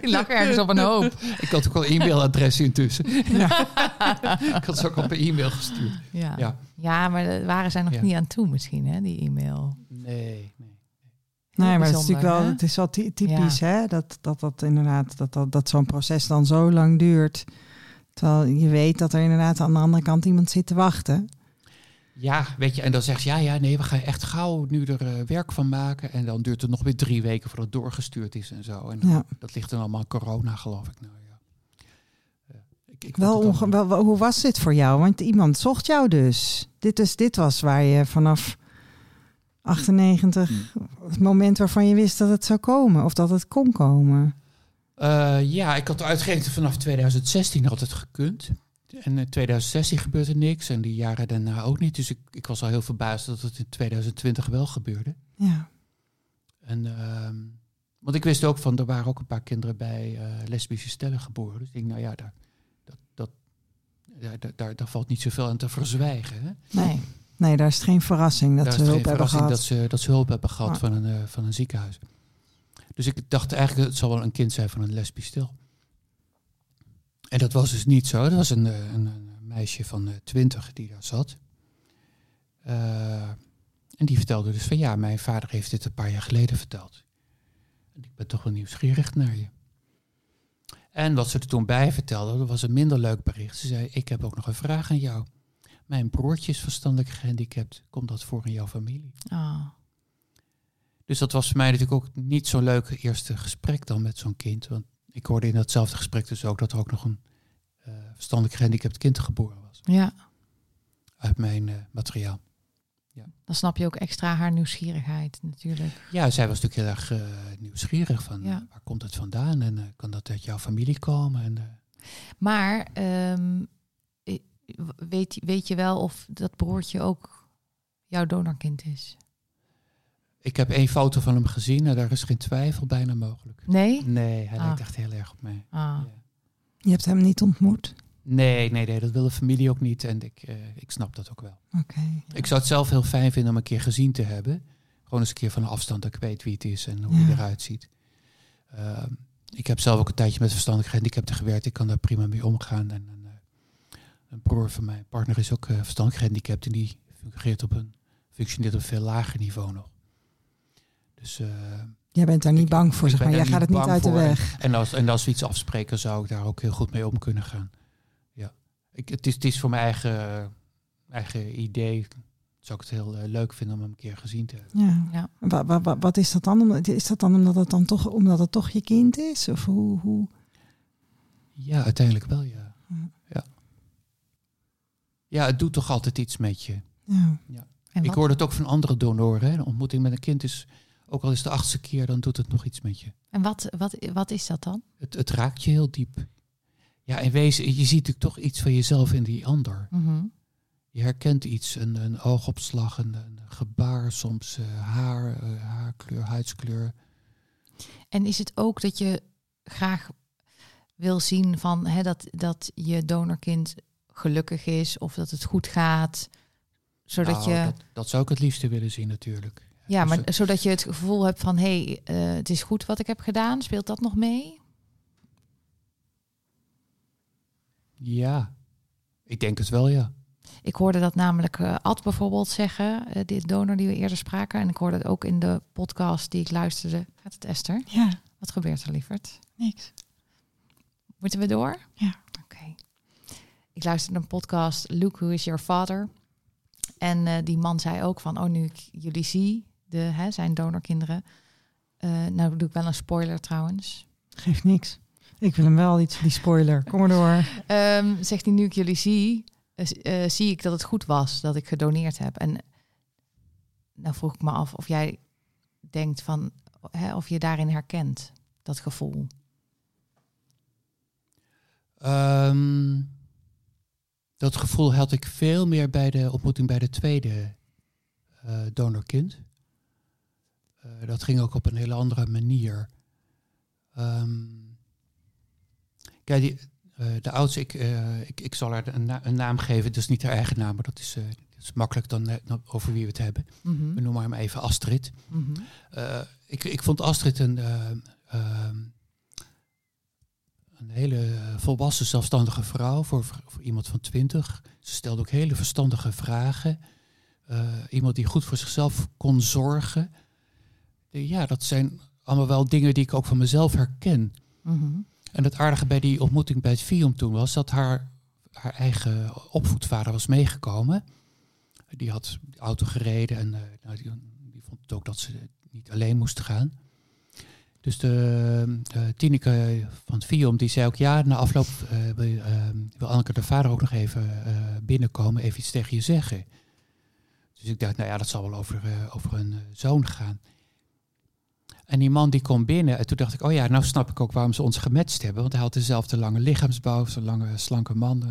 Die lag ergens op een hoop. ik had ook wel e-mailadressen intussen. ik had ze ook op een e-mail gestuurd. Ja, Ja. ja maar daar waren zij nog Ja. niet aan toe misschien, hè, die e-mail. Nee, nee. Heel Nee, maar het is natuurlijk wel, hè? het is wel ty- typisch, hè? Dat dat, dat inderdaad, dat, dat, dat zo'n proces dan zo lang duurt. Terwijl je weet dat er inderdaad aan de andere kant iemand zit te wachten. Ja, weet je, en dan zegt ze, ja, ja, nee, we gaan echt gauw nu er eh, werk van maken. En dan duurt het nog weer drie weken voordat het doorgestuurd is en zo. En Ja. dat ligt dan allemaal aan corona, geloof ik. Nou, ja. Eh, ik, ik allemaal- wel, wel- hoe was dit voor jou? Want iemand zocht jou dus. Dit, is, dit was waar je vanaf 98, het moment waarvan je wist dat het zou komen. Of dat het kon komen. Eh, ja, ik had uitgerekend vanaf 2016 had het gekund. En in 2016 gebeurde niks en die jaren daarna ook niet. Dus ik, ik was al heel verbaasd dat het in 2020 wel gebeurde. Ja, En, ehm, want ik wist ook van, er waren ook een paar kinderen bij eh, lesbische stellen geboren. Dus ik denk, nou ja, daar, dat, dat, daar, daar valt niet zoveel aan te verzwijgen. Hè? nee. Nee, daar is het geen verrassing dat daar ze is hulp geen hebben verrassing gehad. dat ze, dat ze hulp hebben gehad Ah. van, een, eh, van een ziekenhuis. Dus ik dacht eigenlijk, het zal wel een kind zijn van een lesbisch stel. En dat was dus niet zo. Dat was een, eh, een, een meisje van eh, twintig die daar zat. En die vertelde dus van ja, mijn vader heeft dit een paar jaar geleden verteld. En ik ben toch wel nieuwsgierig naar je. En wat ze er toen bij vertelde, dat was een minder leuk bericht. Ze zei, ik heb ook nog een vraag aan jou. Mijn broertje is verstandelijk gehandicapt. Komt dat voor in jouw familie? Ah. Dus dat was voor mij natuurlijk ook niet zo'n leuk eerste gesprek dan met zo'n kind. Want ik hoorde in datzelfde gesprek dus ook dat er ook nog een eh, verstandelijk gehandicapt kind geboren was. Ja, Uit mijn eh, materiaal. dan snap je ook extra haar nieuwsgierigheid natuurlijk. Ja, zij was natuurlijk heel erg eh, nieuwsgierig van Ja. waar komt het vandaan en kan dat uit jouw familie komen? En, Maar ehm, weet, weet je wel of dat broertje ook jouw donorkind is? ik heb één foto van hem gezien en daar is geen twijfel bijna mogelijk. Nee? Nee, hij Ah. lijkt echt heel erg op mij. Ah. Ja. Je hebt hem niet ontmoet? Nee, nee, nee, dat wil de familie ook niet en ik, eh, ik snap dat ook wel. Oké. Ik zou het zelf heel fijn vinden om een keer gezien te hebben. Gewoon eens een keer van een afstand dat ik weet wie het is en hoe Ja. hij eruit ziet. Ehm, ik heb zelf ook een tijdje met verstandelijk gehandicapten gewerkt. Ik kan daar prima mee omgaan. En een broer van mijn partner is ook eh, verstandelijk gehandicapt en die fungeert op een, functioneert op een veel lager niveau nog. Dus, eh, Jij bent daar niet bang voor, zeg maar. Jij gaat het niet uit de weg. En als, en als we iets afspreken, zou ik daar ook heel goed mee om kunnen gaan. Ja. Ik, het, is, het is voor mijn eigen, eigen idee. Zou ik het heel eh, leuk vinden om hem een keer gezien te hebben. Ja. Ja. Wa- wa- wa- wat is dat dan? Omdat- Is dat dan omdat het dan toch, omdat het toch je kind is? Of hoe? hoe? Ja, uiteindelijk wel. Ja, ja het doet toch altijd iets met je. Ja. En Ik hoor het ook van andere donoren. Hè. Een ontmoeting met een kind is, ook al is het de achtste keer, dan doet het nog iets met je. En wat, wat, wat is dat dan? Het, het raakt je heel diep. Ja, in wezen, je ziet natuurlijk toch iets van jezelf in die ander. Mhm. Je herkent iets, een, een oogopslag, een, een gebaar, soms eh, haar, eh, haarkleur, huidskleur. En is het ook dat je graag wil zien van hè, dat, dat je donorkind gelukkig is of dat het goed gaat? Zodat Nou, je. dat, dat zou ik het liefste willen zien natuurlijk. Ja, Dus maar het- zodat je het gevoel hebt van hé, hey, eh, het is goed wat ik heb gedaan. Speelt dat nog mee? ja, ik denk het wel, ja. Ik hoorde dat namelijk eh, Ad bijvoorbeeld zeggen, eh dit donor die we eerder spraken. En ik hoorde het ook in de podcast die ik luisterde. Gaat het Esther? ja, Wat gebeurt er, lieverd? niks. Moeten we door? Ja. Ik luisterde een podcast, Luke, Who is Your Father? En eh, die man zei ook van, oh, nu ik jullie zie, de, hè, zijn donorkinderen. eh, nou doe ik wel een spoiler trouwens. Geeft niks. Ik wil hem wel iets, die spoiler. Kom maar door. Ehm, zegt hij, nu ik jullie zie, eh, eh, zie ik dat het goed was dat ik gedoneerd heb. En nou vroeg ik me af of jij denkt van, hè, of je daarin herkent, dat gevoel. Ehm, dat gevoel had ik veel meer bij de ontmoeting bij de tweede eh, donorkind. Eh, dat ging ook op een hele andere manier. Ehm, kijk, die, eh, de oudste, ik, ik, ik zal haar een, na- een naam geven. Dat is niet haar eigen naam, maar dat is, dat is makkelijk dan, dan over wie we het hebben. Mhm. We noemen haar maar even Astrid. Mhm. Ik, ik vond Astrid een, eh, ehm, een hele volwassen, zelfstandige vrouw voor, voor iemand van twintig. Ze stelde ook hele verstandige vragen. Eh, iemand die goed voor zichzelf kon zorgen. Ja, dat zijn allemaal wel dingen die ik ook van mezelf herken. Mhm. En het aardige bij die ontmoeting bij het Vium toen was dat haar, haar eigen opvoedvader was meegekomen. Die had de auto gereden en eh, nou, die, die vond het ook dat ze niet alleen moest gaan. Dus de Tineke van het Vium, die zei ook... ja, na afloop eh, wil, ehm, wil Anneke de vader ook nog even eh, binnenkomen... even iets tegen je zeggen. Dus ik dacht, nou ja, dat zal wel over, over eh, zoon gaan. En die man die komt binnen en toen dacht ik... oh ja, nou snap ik ook waarom ze ons gematcht hebben. Want hij had dezelfde lange lichaamsbouw... zo'n lange, slanke man,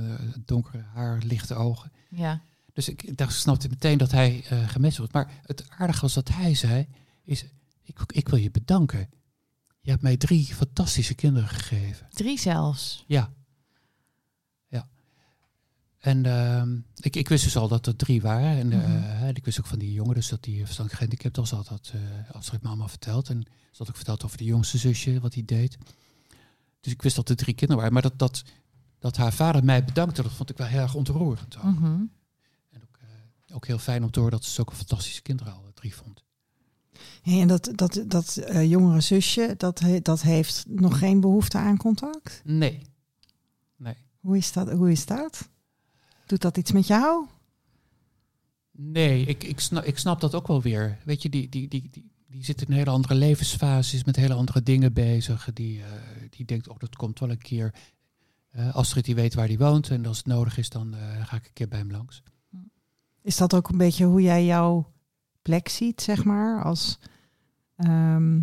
donkere haar, lichte ogen. Ja. Dus ik, dacht, snapte meteen dat hij eh gematcht wordt. Maar het aardige was dat hij zei, is, ik, ik wil je bedanken. Je hebt mij drie fantastische kinderen gegeven. Drie zelfs. Ja. Ja. En ehm, ik, ik wist dus al dat er drie waren. En eh, Mhm. hè, ik wist ook van die jongen, dus dat die verstandelijk gehandicapt was. Had dat uh, Astrid me allemaal verteld. En ze had ook verteld over de jongste zusje, wat hij deed. Dus ik wist dat er drie kinderen waren. Maar dat, dat, dat haar vader mij bedankte, dat vond ik wel heel erg ontroerend. ook. Mhm. En ook, eh, ook heel fijn om te horen dat ze zulke fantastische kinderen al drie vond. En dat, dat, dat eh, jongere zusje, dat, he- dat heeft nog geen behoefte aan contact? Nee. Nee. Hoe is dat? Hoe is dat? Doet dat iets met jou? Nee, ik, ik, snap, ik snap dat ook wel weer. Weet je, die, die, die, die, die zit in een hele andere levensfase, is met hele andere dingen bezig. Die, eh, die denkt, oh, dat komt wel een keer. Eh Astrid die weet waar hij woont en als het nodig is, dan ga ik een keer bij hem langs. Is dat ook een beetje hoe jij jouw plek ziet, zeg maar? Als ehm,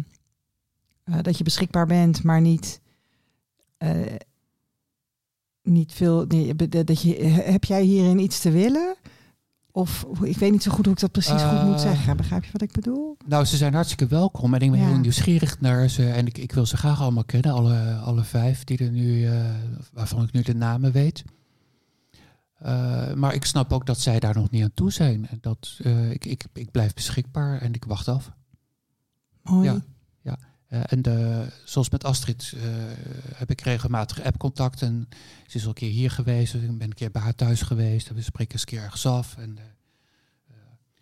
eh, dat je beschikbaar bent, maar niet, eh, niet veel. Nee, dat je, heb jij hierin iets te willen? Of ik weet niet zo goed hoe ik dat precies goed moet Eh, zeggen. Begrijp je wat ik bedoel? Nou, ze zijn hartstikke welkom en ik ben Ja. heel nieuwsgierig naar ze. En ik, ik wil ze graag allemaal kennen, alle, alle vijf die er nu, eh, waarvan ik nu de namen weet. Eh, maar ik snap ook dat zij daar nog niet aan toe zijn. En dat, eh, ik, ik, ik blijf beschikbaar en ik wacht af. Mooi. Ja. Eh, en de, zoals met Astrid heb ik regelmatig appcontact. En ze is al een keer hier geweest. Ik ben een keer bij haar thuis geweest. En we spreken eens een keer ergens af. En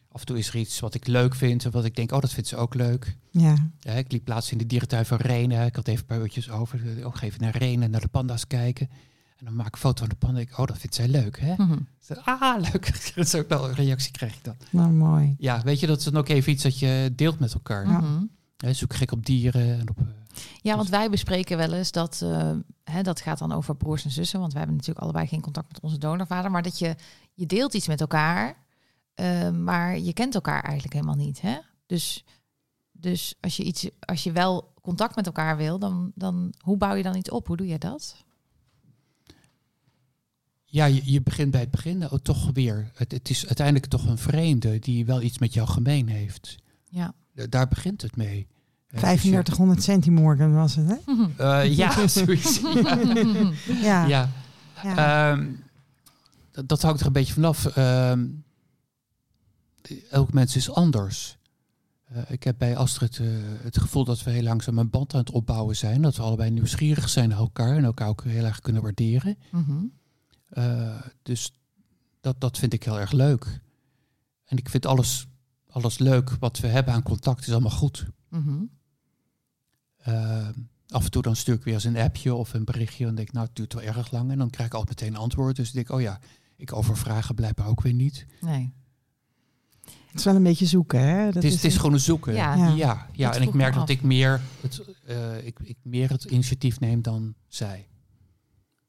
af en toe is er iets wat ik leuk vind. En wat ik denk, oh, dat vindt ze ook leuk. Ja. Ja, ik liep laatst in de dierentuin van Renen. Ik had even een paar uurtjes over. Ook even naar Renen, naar de panda's kijken. En dan maak ik een foto van de panda. Ik, oh, dat vindt zij leuk, hè? Mhm. Ze, ah, leuk. dat is ook wel een reactie krijg ik dan. Nou, mooi. Ja, weet je, dat is dan ook even iets dat je deelt met elkaar. Mhm. Hè, zoek gek op dieren en op... eh, Ja, want wij bespreken wel eens dat, eh, hè, dat gaat dan over broers en zussen, want wij hebben natuurlijk allebei geen contact met onze donorvader, maar dat je, je deelt iets met elkaar, eh, maar je kent elkaar eigenlijk helemaal niet. Hè? Dus, dus als, je iets, als je wel contact met elkaar wil, dan, dan hoe bouw je dan iets op? Hoe doe je dat? Ja, je, je begint bij het begin oh, toch weer. Het, het is uiteindelijk toch een vreemde die wel iets met jou gemeen heeft. Ja. Da- Daar begint het mee. Eh, dus 3500 centimorgen was het, hè? eh, ja, zoiets. Ja. Ja. ja. ja. Ehm, dat, dat hangt er een beetje vanaf. Ehm elk mens is anders. Eh, ik heb bij Astrid eh, het gevoel dat we heel langzaam een band aan het opbouwen zijn. Dat we allebei nieuwsgierig zijn naar elkaar en elkaar ook heel erg kunnen waarderen. Mhm. Eh, dus dat, dat vind ik heel erg leuk. En ik vind alles, alles leuk wat we hebben aan contact is allemaal goed. Mhm. Eh, af en toe dan stuur ik weer eens een appje of een berichtje. En denk ik, nou, het duurt wel erg lang. En dan krijg ik altijd meteen een antwoord. Dus ik denk, oh ja, ik overvragen blijkbaar ook weer niet. Nee. Het is wel een beetje zoeken, hè? Dat het, is, het is gewoon een zoeken. Ja. Ja, Ja. ja, Dat en ik merk me dat ik meer, het, eh, ik, ik meer het initiatief neem dan zij.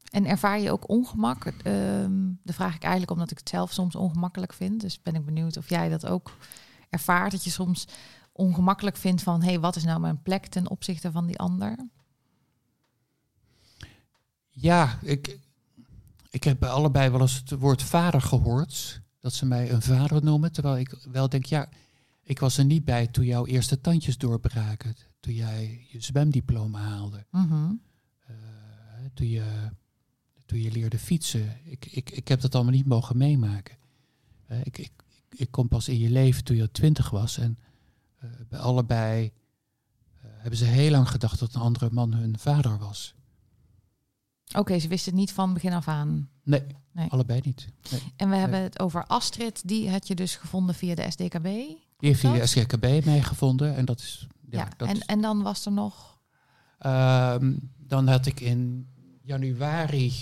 En ervaar je ook ongemak? Ehm dat vraag ik eigenlijk omdat ik het zelf soms ongemakkelijk vind. Dus ben ik benieuwd of jij dat ook ervaart. Dat je soms ongemakkelijk vindt van... hé, hey, wat is nou mijn plek ten opzichte van die ander? Ja, ik, ik heb bij allebei wel eens het woord vader gehoord. Dat ze mij een vader noemen. Terwijl ik wel denk, ja, ik was er niet bij toen jouw eerste tandjes doorbraken. Toen jij je zwemdiploma haalde. Mhm. Eh, toen, je, toen je leerde fietsen. Ik, ik, ik heb dat allemaal niet mogen meemaken. Eh, ik, ik, ik kom pas in je leven toen je twintig was. En eh, bij allebei eh, hebben ze heel lang gedacht dat een andere man hun vader was. Oké, ze wisten het niet van begin af aan. Nee, Nee. allebei niet. Nee. En we hebben het over Astrid. Die had je dus gevonden via de SDKB. Die heeft via de? SGKB meegevonden. En dat is... Ja, Ja, dat en, is- en dan was er nog... Ehm, dan had ik in januari...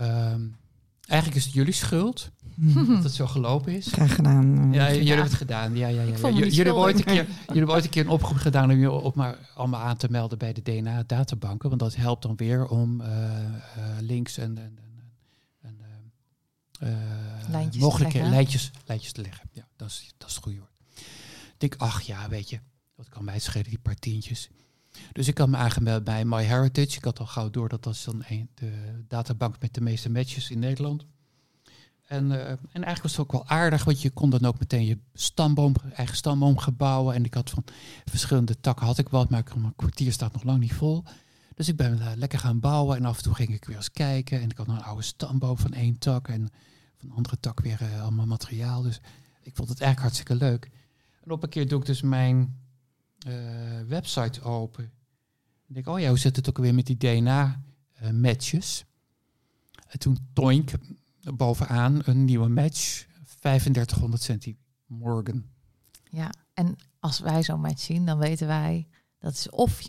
ehm, eigenlijk is het jullie schuld. dat het zo gelopen is. Graag gedaan. eh. Ja, jullie hebben het gedaan. Ja, ja, ja. Jullie hebben, ooit een keer, jullie hebben ooit een keer een oproep gedaan om je op maar allemaal aan te melden bij de DNA-databanken. Want dat helpt dan weer om eh, eh, links en, en, en, en Lijntjes te mogelijke leggen. lijntjes, lijntjes te leggen. Ja, dat is, dat is het goede woord. Ik denk, ach ja, weet je, dat kan mij schelen, die paar tientjes. Dus ik had me aangemeld bij MyHeritage. Ik had al gauw door dat dat is dan een, de databank met de meeste matches in Nederland. En, eh, en eigenlijk was het ook wel aardig, want je kon dan ook meteen je stamboom, eigen stamboom gaan bouwen. En ik had van verschillende takken had ik wat, maar mijn kwartier staat nog lang niet vol. Dus ik ben daar lekker gaan bouwen en af en toe ging ik weer eens kijken. En ik had een oude stamboom van één tak en van een andere tak weer eh, allemaal materiaal. Dus ik vond het eigenlijk hartstikke leuk. En op een keer doe ik dus mijn eh, website open. Ik denk, oh ja, hoe zit het ook weer met die DNA-matches? en toen toink, bovenaan een nieuwe match, 3500 centimorgan. Ja, en als wij zo'n match zien, dan weten wij dat is of,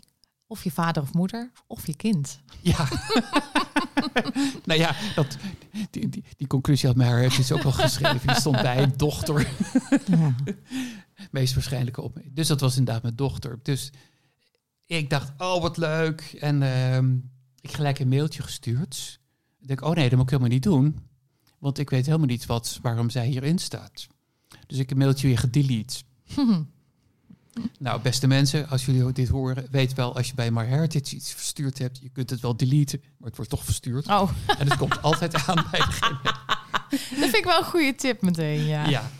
of je vader of moeder of je kind. Ja. nou ja, dat, die, die, die conclusie had mij dus ook wel geschreven. Die stond bij een dochter. Ja. meest waarschijnlijke op. Dus dat was inderdaad mijn dochter. Dus ik dacht, oh wat leuk. En ehm, ik gelijk een mailtje gestuurd. Ik denk, oh nee, dat moet ik helemaal niet doen. Want ik weet helemaal niet wat, waarom zij hierin staat. Dus ik een mailtje weer gedelete. Nou, beste mensen, als jullie dit horen, weet wel, als je bij MyHeritage iets verstuurd hebt, je kunt het wel deleten, maar het wordt toch verstuurd. Oh, En het komt altijd aan bij degene. dat vind ik wel een goede tip meteen, ja. Ja.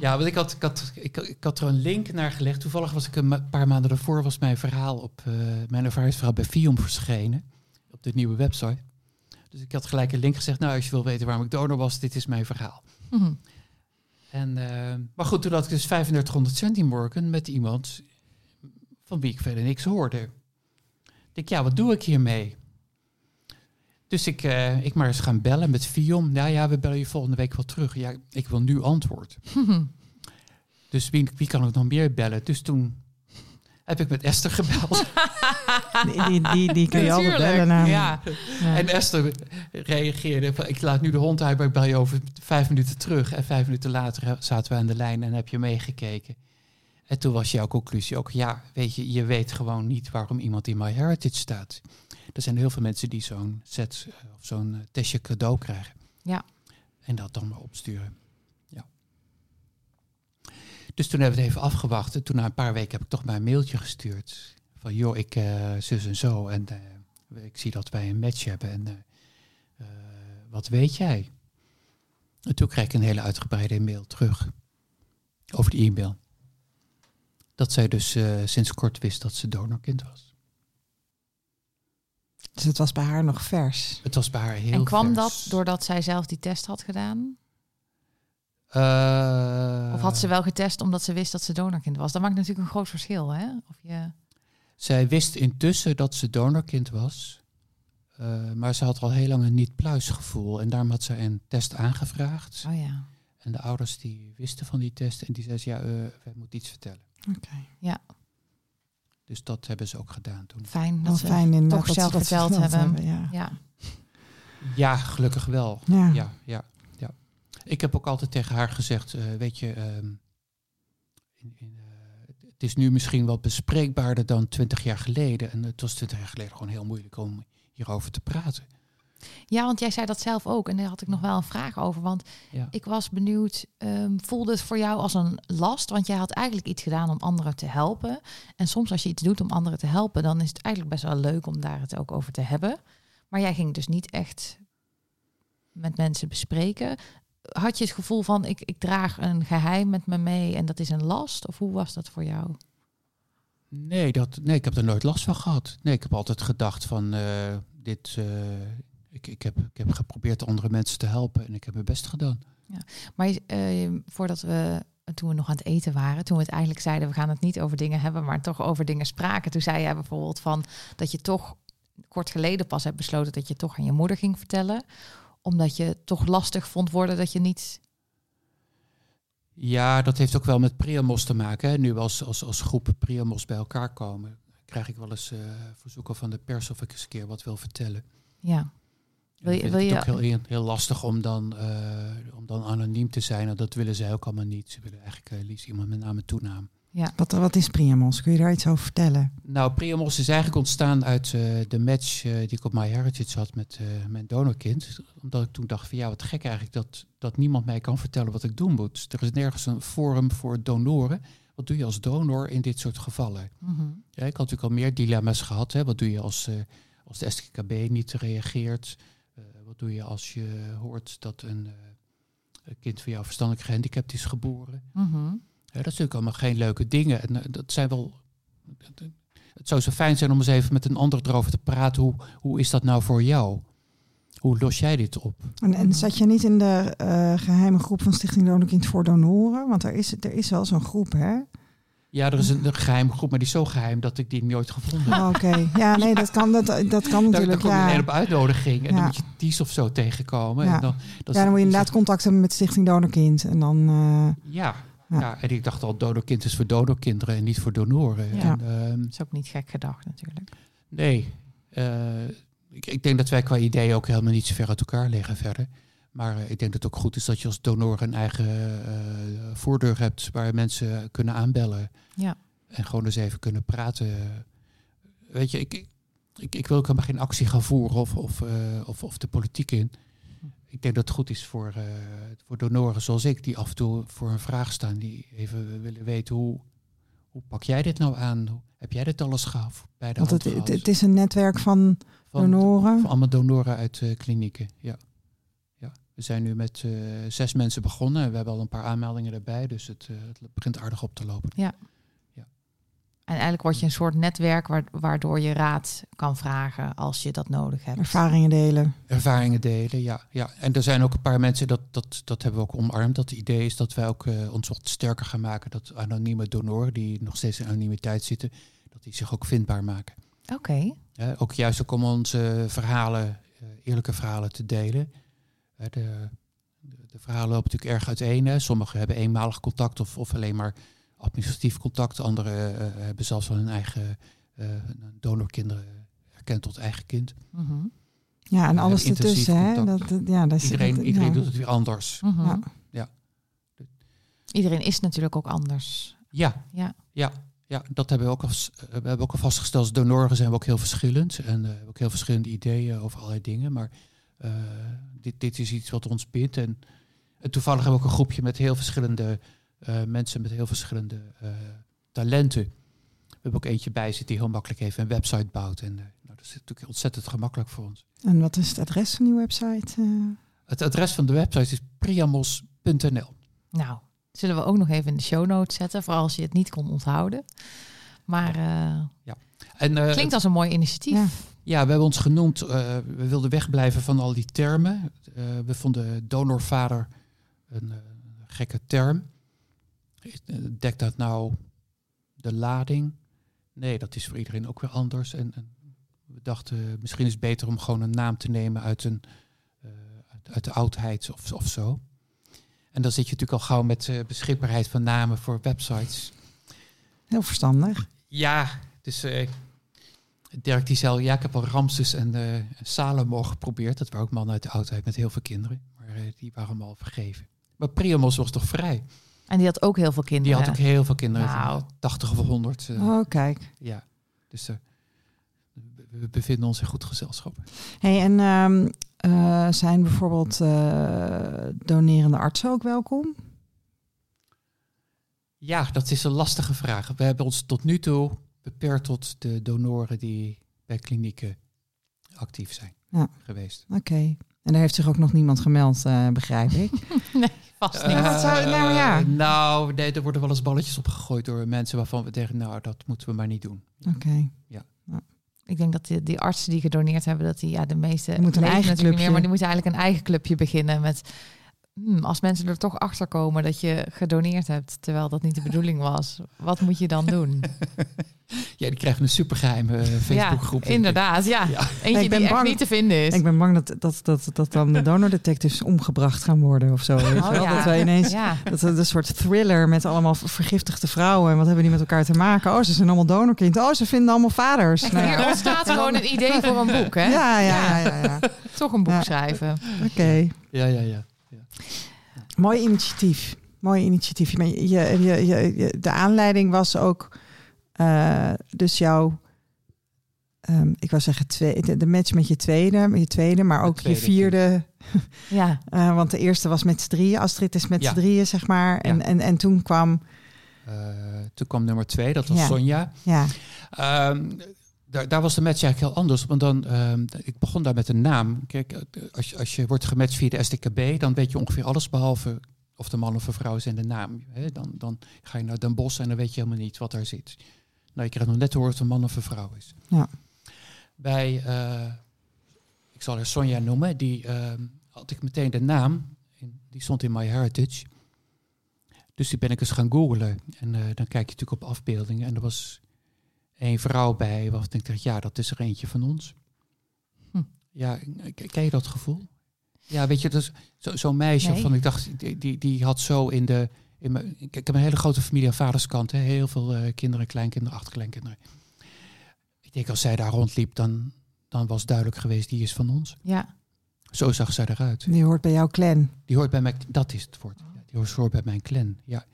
Ja, want ik had, ik, had, ik, ik had er een link naar gelegd. Toevallig was ik een ma- paar maanden daarvoor was mijn verhaal op eh, mijn ervaringsverhaal bij Fium verschenen. Op de nieuwe website. Dus ik had gelijk een link gezegd. Nou, als je wil weten waarom ik donor was, dit is mijn verhaal. Mhm. En, eh, maar goed, toen had ik dus 3500 centimorgen met iemand van wie ik verder niks hoorde. Ik denk, ja, wat doe ik hiermee? Dus ik, eh, ik maar eens gaan bellen met Fion. Nou ja, we bellen je volgende week wel terug. Ja, ik wil nu antwoord. Dus wie, wie kan ik nog meer bellen? Dus toen heb ik met Esther gebeld. Die, die, die, die kun je altijd bellen. ja. Ja. En Esther reageerde van, ik laat nu de hond uit, maar ik bel je over vijf minuten terug. En vijf minuten later zaten we aan de lijn en heb je meegekeken. En toen was jouw conclusie ook, ja, weet je, je weet gewoon niet waarom iemand in MyHeritage staat. Er zijn heel veel mensen die zo'n set eh, of zo'n eh, testje cadeau krijgen. Ja. En dat dan maar opsturen. Dus toen hebben we het even afgewacht. En toen na een paar weken heb ik toch maar een mailtje gestuurd. Van joh, ik eh, zus en zo. En eh, ik zie dat wij een match hebben. En eh, eh, wat weet jij? En toen kreeg ik een hele uitgebreide mail terug. Over de e-mail. Dat zij dus eh, sinds kort wist dat ze donorkind was. Dus het was bij haar nog vers. Het was bij haar heel En kwam vers. dat doordat zij zelf die test had gedaan? Eh, Of had ze wel getest omdat ze wist dat ze donorkind was? Dat maakt natuurlijk een groot verschil, hè? Of je... Zij wist intussen dat ze donorkind was. Eh, maar ze had al heel lang een niet-pluisgevoel. En daarom had ze een test aangevraagd. Oh ja. En de ouders die wisten van die test. En die zeiden, ja, uh, wij moeten iets vertellen. Oké. Dus dat hebben ze ook gedaan toen. Fijn Wel dat ze fijn inderdaad toch dat zelf dat verteld hebben. ja. Ja. Ja, gelukkig wel. Ja. Ja, ja, ja. Ik heb ook altijd tegen haar gezegd, eh, weet je, ehm, in, in, eh, het is nu misschien wat bespreekbaarder dan twintig jaar geleden. En het was twintig jaar geleden gewoon heel moeilijk om hierover te praten. ja, want jij zei dat zelf ook. En daar had ik nog wel een vraag over. Want Ja. ik was benieuwd, ehm, voelde het voor jou als een last? Want jij had eigenlijk iets gedaan om anderen te helpen. En soms als je iets doet om anderen te helpen, dan is het eigenlijk best wel leuk om daar het ook over te hebben. Maar jij ging dus niet echt met mensen bespreken. Had je het gevoel van, ik, ik draag een geheim met me mee en dat is een last? Of hoe was dat voor jou? Nee, dat, nee, ik heb er nooit last van gehad. Nee, ik heb altijd gedacht van eh, dit. eh, ik, ik, heb, ik heb geprobeerd andere mensen te helpen en ik heb mijn best gedaan. Maar eh, voordat we, toen we nog aan het eten waren, toen we het eigenlijk zeiden, we gaan het niet over dingen hebben, maar toch over dingen spraken. Toen zei jij bijvoorbeeld van dat je toch kort geleden pas hebt besloten dat je toch aan je moeder ging vertellen, omdat je het toch lastig vond worden dat je niet. Ja, dat heeft ook wel met Priamos te maken. Hè. Nu als, als, als groep Priamos bij elkaar komen, krijg ik wel eens eh, verzoeken van de pers of ik eens een keer wat wil vertellen. Ja, Wil je- wil het je- ook heel, heel lastig om dan, eh, om dan anoniem te zijn. En dat willen zij ook allemaal niet. Ze willen eigenlijk eh, liefst iemand met naam en toenaam. Wat, wat is Priamos? Kun je daar iets over vertellen? Nou, Priamos is eigenlijk ontstaan uit eh, de match eh, die ik op MyHeritage had met eh, mijn donorkind. Omdat ik toen dacht van ja, wat gek eigenlijk dat, dat niemand mij kan vertellen wat ik doen moet. Er is nergens een forum voor donoren. Wat doe je als donor in dit soort gevallen? Mhm. Ja, ik had natuurlijk al meer dilemma's gehad. Hè. Wat doe je als, eh, als de SKKB niet reageert? Eh, wat doe je als je hoort dat een, eh, een kind van jou verstandelijk gehandicapt is geboren? Mhm. Ja, dat zijn natuurlijk allemaal geen leuke dingen. En eh, dat zijn wel. Het zou zo fijn zijn om eens even met een ander erover te praten. Hoe, hoe is dat nou voor jou? Hoe los jij dit op? En, en zat je niet in de eh, geheime groep van Stichting Donorkind voor Donoren? Want er is, er is wel zo'n groep, hè? Ja, er is een, een geheim groep, maar die is zo geheim dat ik die nooit gevonden heb. Oh, Oké, ja, nee, dat kan, dat, dat kan Daar, daar natuurlijk. kom je Ja. op uitnodiging en Ja. dan moet je Ties of zo tegenkomen. Ja. En dan, dan, ja, dan moet je inderdaad contact hebben met Stichting Donorkind. En dan, eh, Ja, Ja. ja. en ik dacht al, donorkind is voor donorkinderen en niet voor donoren. Ja. En, Dat is ook niet gek gedacht natuurlijk. nee, eh, ik, ik denk dat wij qua ideeën ook helemaal niet zo ver uit elkaar liggen verder. Maar eh, ik denk dat het ook goed is dat je als donor een eigen eh, voordeur hebt waar mensen kunnen aanbellen. Ja. En gewoon eens even kunnen praten. Weet je, ik, ik, ik wil ook helemaal geen actie gaan voeren of, of, eh, of, of de politiek in. Ik denk dat het goed is voor, eh, voor donoren zoals ik, die af en toe voor een vraag staan, die even willen weten hoe, hoe pak jij dit nou aan? Heb jij dit alles gehad bij de want het, het, is een netwerk van, Van- donoren. Van allemaal donoren uit eh, klinieken, ja. ja. We zijn nu met eh, zes mensen begonnen. We hebben al een paar aanmeldingen erbij, dus het, het begint aardig op te lopen. En eigenlijk word je een soort netwerk waar- waardoor je raad kan vragen als je dat nodig hebt. ervaringen delen. Ervaringen delen, ja, ja. En er zijn ook een paar mensen, dat, dat, dat hebben we ook omarmd. Dat het idee is dat wij ook eh, ons wat sterker gaan maken. Dat anonieme donoren, die nog steeds in anonimiteit zitten, dat die zich ook vindbaar maken. Oké. Hè, ook juist ook om onze verhalen, eh, eerlijke verhalen te delen. Hè, de, de, de verhalen lopen natuurlijk erg uiteen. Hè. Sommigen hebben eenmalig contact of, of alleen maar administratief contact. Anderen eh, hebben zelfs wel hun eigen eh, donorkinderen erkend tot eigen kind. Mhm. Ja, en alles ertussen. Hè? Dat, dat- ja, dat is, Iedereen, dat- iedereen ja. doet het weer anders. Mhm. Ja. Ja. Iedereen is natuurlijk ook anders. Ja, Ja. ja, ja, dat hebben we ook al, eh, we hebben ook al vastgesteld. Als donoren zijn we ook heel verschillend. En eh, hebben ook heel verschillende ideeën over allerlei dingen. Maar eh, dit, dit is iets wat ons bindt. En, en toevallig hebben we ook een groepje met heel verschillende eh, mensen met heel verschillende eh, talenten. We hebben ook eentje bij zitten die heel makkelijk even een website bouwt. En eh, nou, dat is natuurlijk ontzettend gemakkelijk voor ons. En wat is het adres van die website? eh? Het adres van de website is priamos.nl. Nou, zullen we ook nog even in de show notes zetten, voor als je het niet kon onthouden. Maar eh, En, eh, klinkt als een mooi initiatief. Ja. Ja, we hebben ons genoemd, eh, we wilden wegblijven van al die termen. Eh, we vonden donorvader een eh, gekke term. Eh, Dekt dat nou de lading? Nee, dat is voor iedereen ook weer anders. En, en we dachten, eh, misschien is het beter om gewoon een naam te nemen uit, een, eh, uit, uit de oudheid of, of zo. En dan zit je natuurlijk al gauw met beschikbaarheid van namen voor websites. Heel verstandig. Ja, dus eh, Dirk die zei, ja, ik heb al Ramses en Salomo geprobeerd. Dat waren ook mannen uit de oudheid met heel veel kinderen. Maar die waren allemaal vergeven. Maar Priamos was toch vrij? En die had ook heel veel Die kinderen. had ook heel veel kinderen. Nou. van 80 of 100. eh, Oh, kijk. Ja, dus eh, we- bevinden ons in goed gezelschap. Hey, en ehm, eh, zijn bijvoorbeeld eh, donerende artsen ook welkom? Ja, dat is een lastige vraag. We hebben ons tot nu toe beperkt tot de donoren die bij klinieken actief zijn Ja. geweest. Oké. En daar heeft zich ook nog niemand gemeld, eh, begrijp ik. nee, vast niet. Ja, wat zou- nou ja. Nou, nee, er worden wel eens balletjes opgegooid door mensen waarvan we denken, nou, dat moeten we maar niet doen. Oké. Ik denk dat die, die artsen die gedoneerd hebben, dat die ja, de meeste moeten een eigen clubje. meer, maar die moeten eigenlijk een eigen clubje beginnen met. Hmm, als mensen er toch achter komen dat je gedoneerd hebt, terwijl dat niet de bedoeling was, wat moet je dan doen? Ja, die krijgen een supergeheime eh, Facebookgroep. Ja, inderdaad, ja. Ja. Eentje Ik ben die bang- echt niet te vinden is. Ik ben bang dat, dat, dat, dat dan de donordetectives omgebracht gaan worden of zo. Weet Oh, wel? ja. Dat wij ineens Ja. dat het een soort thriller met allemaal vergiftigde vrouwen. En wat hebben die met elkaar te maken? Oh, ze zijn allemaal donorkind. Oh, ze vinden allemaal vaders. Echt, Nou ja. hier ontstaat gewoon een idee voor een boek, hè? Ja, ja, ja, ja, ja. Toch een boek Ja. schrijven. Oké. Ja, ja, ja. Mooi initiatief. Mooi initiatief. Maar je, je, je, je- je- de aanleiding was ook eh, dus jouw, ehm, ik wou zeggen, twee, de, de match met je tweede, met je tweede, maar ook tweede je vierde. Ja. eh, want de eerste was met z'n drieën. Astrid is met Ja. z'n drieën, zeg maar. En, Ja. en, en toen kwam, Eh, toen kwam nummer twee, dat was Ja. Sonja. ja, Ehm, daar, daar was de match eigenlijk heel anders. Want dan, ehm, ik begon daar met een naam. Kijk, eh, als, je- als je wordt gematcht via de STKB, dan weet je ongeveer alles behalve of de man of een vrouw is en de naam. Dan, dan ga je naar Den Bosch en dan weet je helemaal niet wat daar zit. Nou, je krijgt nog net te horen of het een man of een vrouw is. Ja. Bij, eh, ik zal haar Sonja noemen, die ehm, had ik meteen de naam. Die stond in My Heritage. Dus die ben ik eens gaan googlen. En eh, dan kijk je natuurlijk op afbeeldingen. En er was één vrouw bij waarvan ik dacht, ja, dat is er eentje van ons. Hm. Ja, ken je dat gevoel? Ja, weet je, dat is zo- zo'n meisje Nee. van ik dacht, die, die, die had zo in de... In mijn, ik, ik heb een hele grote familie aan vaderskant. Hè, heel veel eh, kinderen, kleinkinderen, achterkleinkinderen. Ik denk, als zij daar rondliep, dan, dan was duidelijk geweest, die is van ons. Ja. Zo zag zij eruit. die hoort bij jouw clan. Die hoort bij mij, dat is het woord. Ja, die hoort bij mijn clan. Ja.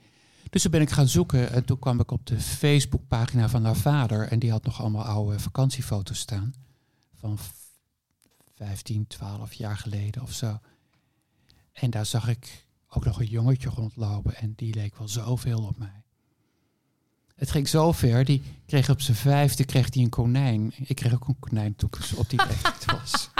Dus toen ben ik gaan zoeken en toen kwam ik op de Facebookpagina van haar vader. En die had nog allemaal oude vakantiefoto's staan. Van v- 15, 12 jaar geleden of zo. En daar zag ik ook nog een jongetje rondlopen. En die leek wel zoveel op mij. Het ging zo ver, die kreeg op zijn vijfde kreeg die een konijn. Ik kreeg ook een konijn toen ik op die leeftijd was.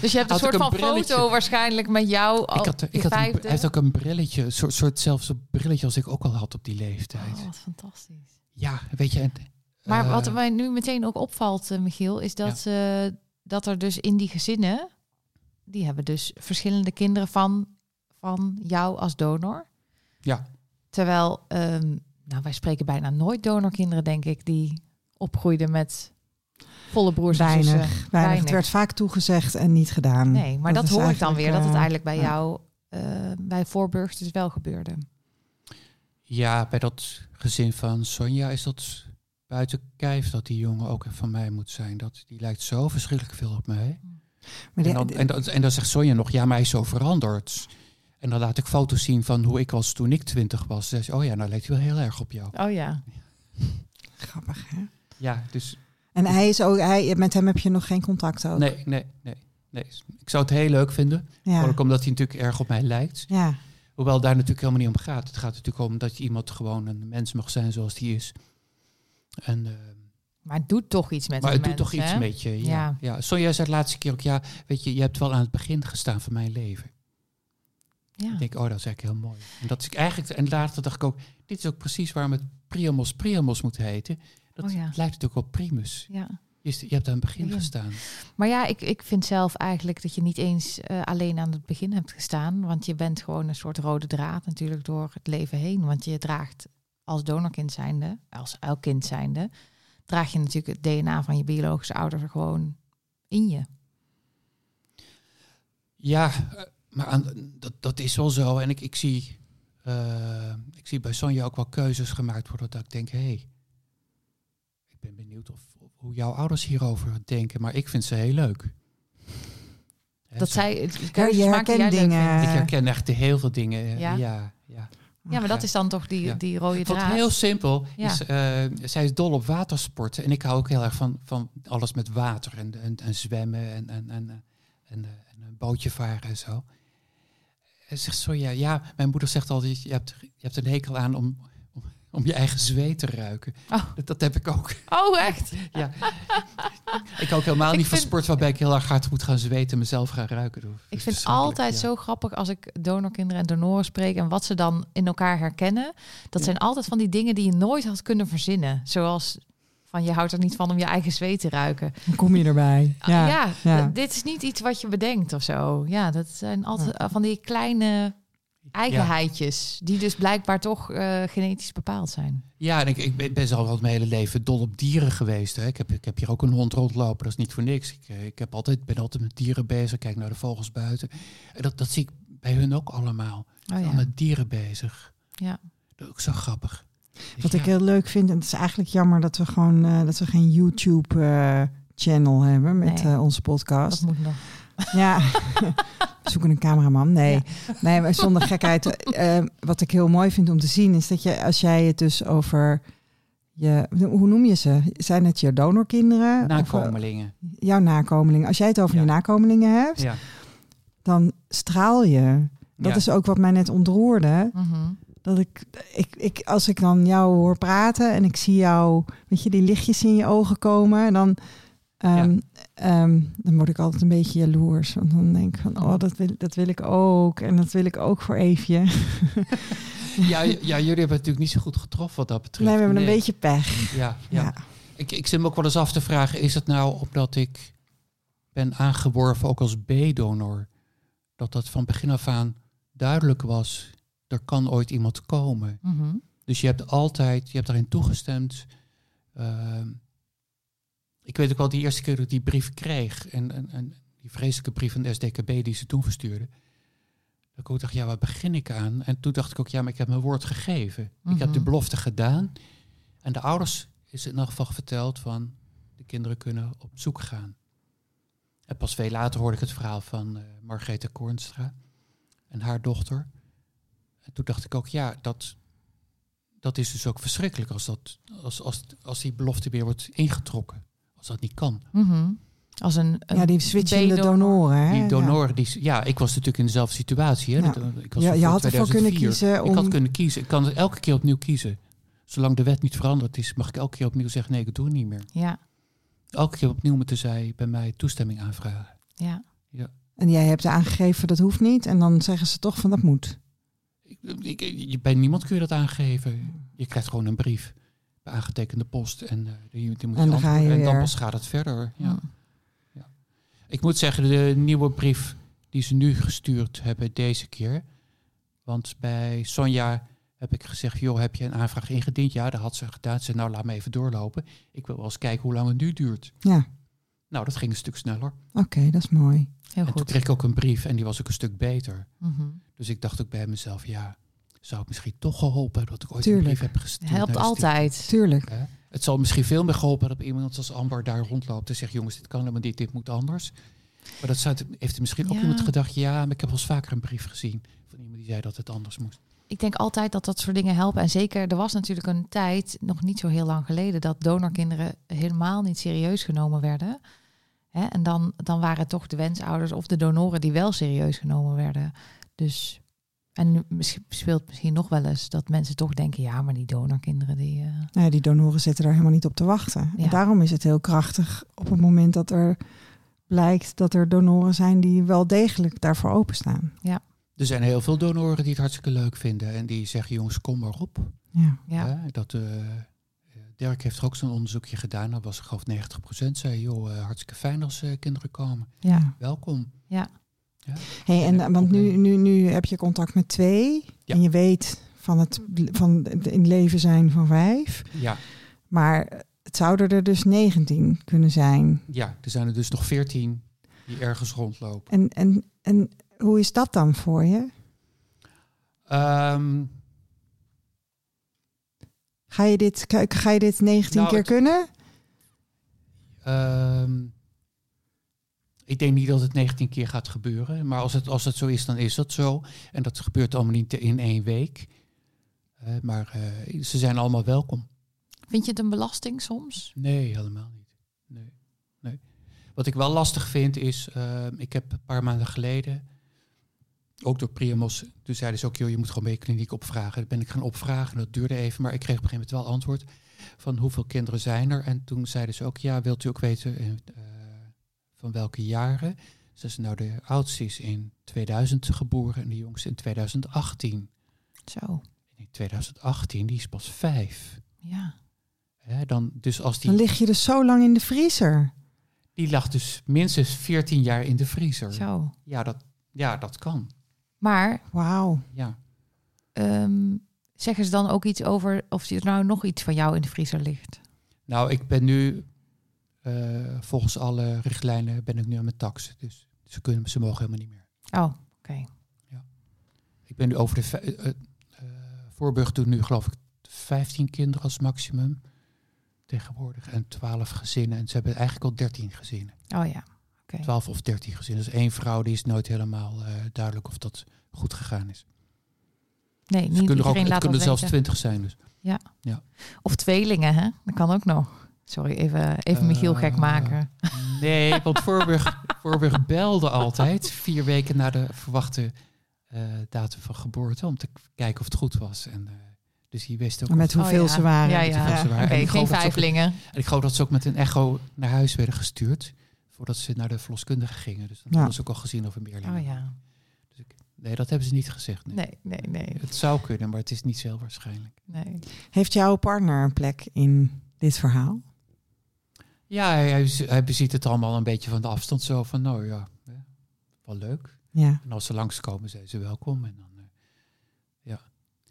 Dus je hebt een soort van brilletje. foto waarschijnlijk met jou al Ik had, je ik had een, vijfde. hij heeft ook een brilletje, een soort, soort zelfs een brilletje als ik ook al had op die leeftijd. Oh, wat fantastisch. Ja, weet je. En, Maar eh, wat mij nu meteen ook opvalt, eh, Michiel, is dat, eh, dat er dus in die gezinnen, die hebben dus verschillende kinderen van, van jou als donor. Ja. Terwijl, ehm, nou, wij spreken bijna nooit donorkinderen, denk ik, die opgroeiden met volle broers en Weinig, zussen. weinig. Weinig. Het werd vaak toegezegd en niet gedaan. Nee, maar dat, hoor ik dan weer, dat het eh, eigenlijk bij jou, eh, bij Voorburgs dus wel gebeurde. ja, bij dat gezin van Sonja is dat buiten kijf dat die jongen ook van mij moet zijn. Dat, die lijkt zo verschrikkelijk veel op mij. Maar En dan, en, dan, en dan zegt Sonja nog, ja, maar hij is zo veranderd. En dan laat ik foto's zien van hoe ik was toen ik twintig was. Je, oh ja, nou lijkt hij wel heel erg op jou. Oh ja. Grappig, hè? Ja, dus En hij is ook, hij, met hem heb je nog geen contact ook? nee, nee, nee, nee. Ik zou het heel leuk vinden. Ja. Ook omdat hij natuurlijk erg op mij lijkt. ja. Hoewel daar natuurlijk helemaal niet om gaat. Het gaat natuurlijk om dat je iemand gewoon een mens mag zijn zoals die is. En, eh, Maar het doet toch iets met maar het doet toch iets met je. Ja. Ja. Ja. Sonja zei de laatste keer ook, ja, weet je, je hebt wel aan het begin gestaan van mijn leven. Ja. Ik denk, oh, dat is eigenlijk heel mooi. En dat is eigenlijk, en later dacht ik ook, dit is ook precies waarom het Priamos Priamos moet heten. Dat Oh ja. lijkt natuurlijk op Primus. ja. Je, hebt aan het begin Ja. gestaan. Maar ja, ik, ik vind zelf eigenlijk dat je niet eens eh, alleen aan het begin hebt gestaan. Want je bent gewoon een soort rode draad natuurlijk door het leven heen. Want je draagt als donorkind zijnde, als elk kind zijnde, draag je natuurlijk het DNA van je biologische ouders er gewoon in je. Ja, eh, maar aan, dat, dat is wel zo. En ik, ik, zie, eh, ik zie bij Sonja ook wel keuzes gemaakt worden dat ik denk, hé, hey, ben benieuwd of, of hoe jouw ouders hierover denken. Maar ik vind ze heel leuk. Dat zij Ja, je herkent dingen. Ik herken echt heel veel dingen. eh, Ja? Ja, ja. Ja, maar dat is dan toch die, Ja. die rode Wat draad. heel simpel Ja. is, eh, zij is dol op watersporten. En ik hou ook heel erg van, van alles met water en, en, en zwemmen en, en, en, en, en, eh, en een bootje varen en zo. En zegt zo, ja, ja, mijn moeder zegt altijd, je hebt, je hebt een hekel aan om, om, je eigen zweet te ruiken. Oh. Dat, dat heb ik ook. Oh, echt? Ja. ik hou ook helemaal Ik niet van sport waarbij ik heel erg hard moet gaan zweten en mezelf gaan ruiken. Dat Ik vind het altijd ja. zo grappig als ik donorkinderen en donoren spreek en wat ze dan in elkaar herkennen. Dat Ja. zijn altijd van die dingen die je nooit had kunnen verzinnen. Zoals van je houdt er niet van om je eigen zweet te ruiken. Dan kom je erbij. Ja. ja, ja. dit is niet iets wat je bedenkt of zo. Ja, dat zijn altijd van die kleine eigenheidjes. Die dus blijkbaar toch eh, genetisch bepaald zijn. Ja, en ik, ik ben best al mijn hele leven dol op dieren geweest. Hè. Ik, heb, ik heb hier ook een hond rondlopen, dat is niet voor niks. Ik, eh, ik heb altijd, ben altijd met dieren bezig, kijk naar de vogels buiten. En dat, dat zie ik bij hun ook allemaal. Oh Al ja. met dieren bezig. ja. Dat is ook zo grappig. Wat Ja. ik heel leuk vind, en het is eigenlijk jammer dat we gewoon eh, dat we geen YouTube eh, channel hebben met Nee. onze podcast. Dat moet nog. Ja, zoeken een cameraman. Nee, nee maar zonder gekheid. eh, wat ik heel mooi vind om te zien is dat je, als jij het dus over je, hoe noem je ze? Zijn het je donorkinderen? Of, Nakomelingen. jouw nakomelingen. Als jij het over Ja. je nakomelingen hebt, Ja. dan straal je. Dat Ja. is ook wat mij net ontroerde. Mhm. Dat ik, ik, ik, als ik dan jou hoor praten en ik zie jou, weet je, die lichtjes in je ogen komen, dan, ehm, ehm, dan word ik altijd een beetje jaloers. Want dan denk ik van, oh, dat wil, dat wil ik ook. En dat wil ik ook voor Eefje. Ja, jullie hebben het natuurlijk niet zo goed getroffen wat dat betreft. Nee, we hebben een beetje pech. Ja, ja. Ja. Ik, ik zit me ook wel eens af te vragen, is het nou omdat ik ben aangeworven ook als B-donor, dat dat van begin af aan duidelijk was, er kan ooit iemand komen. Mhm. Dus je hebt altijd, je hebt daarin toegestemd. Ehm, ik weet ook wel die eerste keer dat ik die brief kreeg en, en, en die vreselijke brief van de SDKB die ze toen verstuurde. Dat ik ook dacht, ja, waar begin ik aan? En toen dacht ik ook, ja, maar ik heb mijn woord gegeven. Ik heb de Mhm. belofte gedaan. En de ouders is in elk geval verteld van, de kinderen kunnen op zoek gaan. En pas veel later hoorde ik het verhaal van Margrethe Koornstra en haar dochter. En toen dacht ik ook, ja, dat, dat is dus ook verschrikkelijk als, dat, als, als, als die belofte weer wordt ingetrokken. Als dat niet kan. Mhm. Als een, een Ja, die switchende donoren. Hè? Die donoren, die, ja, ik was natuurlijk in dezelfde situatie. Hè. Ja. Dat, eh, ik was Ja, je had ervoor 2004. kunnen kiezen om... Ik had kunnen kiezen. Ik kan het elke keer opnieuw kiezen. Zolang de wet niet veranderd is, mag ik elke keer opnieuw zeggen: nee, ik doe het niet meer. Ja, Elke keer opnieuw moeten zij bij mij toestemming aanvragen. ja. En jij hebt aangegeven dat hoeft niet. En dan zeggen ze toch van dat moet. Ik, ik, je, bij niemand kun je dat aangeven. Je krijgt gewoon een brief aangetekende post en eh, die, die moet En je dan je. En dan pas gaat het verder. Ja. Ik moet zeggen, de nieuwe brief die ze nu gestuurd hebben deze keer. Want bij Sonja heb ik gezegd, joh, heb je een aanvraag ingediend? Ja, dat had ze gedaan. Ze zei, nou, laat me even doorlopen. Ik wil wel eens kijken hoe lang het nu duurt. Ja, Nou, dat ging een stuk sneller. oké, dat is mooi. Heel en toen goed. kreeg ik ook een brief en die was ook een stuk beter. Mhm. Dus ik dacht ook bij mezelf, ja, zou het misschien toch geholpen hebben dat ik ooit Tuurlijk. een brief heb gestuurd? Helpt de stichting? altijd. Tuurlijk. Het zal misschien veel meer geholpen hebben dat iemand als Amber daar rondloopt en zegt, jongens, dit kan helemaal niet, dit moet anders. Maar dat zou, heeft er misschien ook Ja. iemand gedacht, ja, maar ik heb wel eens vaker een brief gezien van iemand die zei dat het anders moest. Ik denk altijd dat dat soort dingen helpen. En zeker, er was natuurlijk een tijd, nog niet zo heel lang geleden, dat donorkinderen helemaal niet serieus genomen werden. Hè? En dan, dan waren het toch de wensouders of de donoren die wel serieus genomen werden. Dus, en misschien- speelt misschien nog wel eens dat mensen toch denken, ja, maar die donorkinderen, die... eh, Nou ja, die donoren zitten daar helemaal niet op te wachten. Ja. En daarom is het heel krachtig op het moment dat er blijkt dat er donoren zijn die wel degelijk daarvoor openstaan. Er zijn heel veel donoren die het hartstikke leuk vinden en die zeggen, jongens, kom maar op. Ja. ja. Dat, eh, Dirk heeft er ook zo'n onderzoekje gedaan, dat was ik geloof 90% zei, joh, eh, hartstikke fijn als kinderen komen. ja. Welkom. Ja. Ja. Hey, en, Ja, want nu, nu, nu heb je contact met twee. Ja. En je weet van het van het in leven zijn van vijf. Ja, Maar het zouden er dus 19 kunnen zijn. ja, er zijn er dus nog 14 die ergens rondlopen. En, en, en hoe is dat dan voor je? Ehm, Ga je dit, ga, je dit 19 Nou, keer het- kunnen? Ehm, ik denk niet dat het 19 keer gaat gebeuren. Maar als het, als het zo is, dan is dat zo. En dat gebeurt allemaal niet in één week. Eh, maar eh, ze zijn allemaal welkom. Vind je het een belasting soms? Nee, helemaal niet. Nee, nee. Wat ik wel lastig vind is, eh, ik heb een paar maanden geleden, ook door Priamos, toen zeiden ze ook, joh, je moet gewoon bij je kliniek opvragen. Dat ben ik gaan opvragen, dat duurde even, maar ik kreeg op een gegeven moment wel antwoord van hoeveel kinderen zijn er. En toen zeiden ze ook, ja, wilt u ook weten van welke jaren? Ze zei, nou, de oudste is in 2000 geboren en de jongste in 2018. Zo, in 2018, die is pas vijf. ja. Dan, dus als die Dan lig je dus zo lang in de vriezer. Die lag dus minstens 14 jaar in de vriezer. Zo. Ja, dat, ja, dat kan. Maar Wauw. Ja. ehm, zeggen ze dan ook iets over of er nou nog iets van jou in de vriezer ligt? Nou, ik ben nu, eh, volgens alle richtlijnen, ben ik nu aan mijn taxen. Dus ze, kunnen, ze mogen helemaal niet meer. Oh, oké. Ik ben nu over de... eh, eh, Voorburg doet nu geloof ik 15 kinderen als maximum tegenwoordig. En 12 gezinnen. En ze hebben eigenlijk al 13 gezinnen. Oh ja. Oké. 12 of 13 gezinnen. Dus één vrouw die is nooit helemaal duidelijk of dat goed gegaan is. Nee, Ze niet kunnen er ook, iedereen het kunnen zelfs weten. 20 zijn. Dus. Of tweelingen, hè? Dat kan ook nog. Sorry, even, even Michiel gek Eh, maken. Nee, want Voorburg, Voorburg belde altijd vier weken na de verwachte eh, datum van geboorte om te kijken of het goed was. En, eh, dus die wist ook. Met of- hoeveel Oh ja. ze waren. Ja, met ze waren. Geen ook- vijflingen. En ik geloof dat ze ook met een echo naar huis werden gestuurd. Voordat ze naar de verloskundige gingen. Dus dan Ja. hadden ze ook al gezien of een meerling. Oh ja. Dus ik, nee, dat hebben ze niet gezegd. Nee. Nee, nee, nee. Het zou kunnen, maar het is niet zo waarschijnlijk. nee. Heeft jouw partner een plek in dit verhaal? Ja, hij, hij, beziet het allemaal een beetje van de afstand zo van, nou ja, wel leuk. Ja. En als ze langskomen, zijn ze welkom. En dan, eh, ja.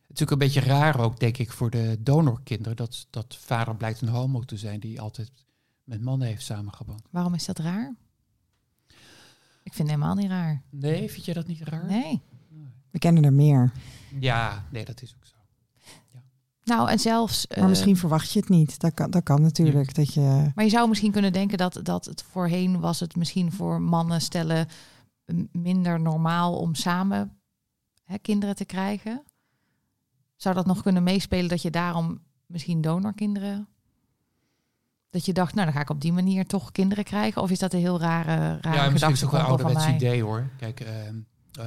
Het is ook een beetje raar ook, denk ik, voor de donorkinderen... dat, dat vader blijkt een homo te zijn die altijd met mannen heeft samengewoond. Waarom is dat raar? Ik vind het helemaal niet raar. Nee, vind jij dat niet raar? Nee. We kennen er meer. Ja, nee, dat is ook zo. Nou, en zelfs... Maar eh, misschien verwacht je het niet. Dat kan, dat kan natuurlijk. Dat je, Maar je zou misschien kunnen denken dat, dat het voorheen was het misschien voor mannen stellen minder normaal om samen hè, kinderen te krijgen. Zou dat nog kunnen meespelen dat je daarom misschien donorkinderen... Dat je dacht, nou dan ga ik op die manier toch kinderen krijgen? Of is dat een heel rare, rare ja, misschien is het ook wel een ouderwets idee hoor. Kijk, ehm, eh,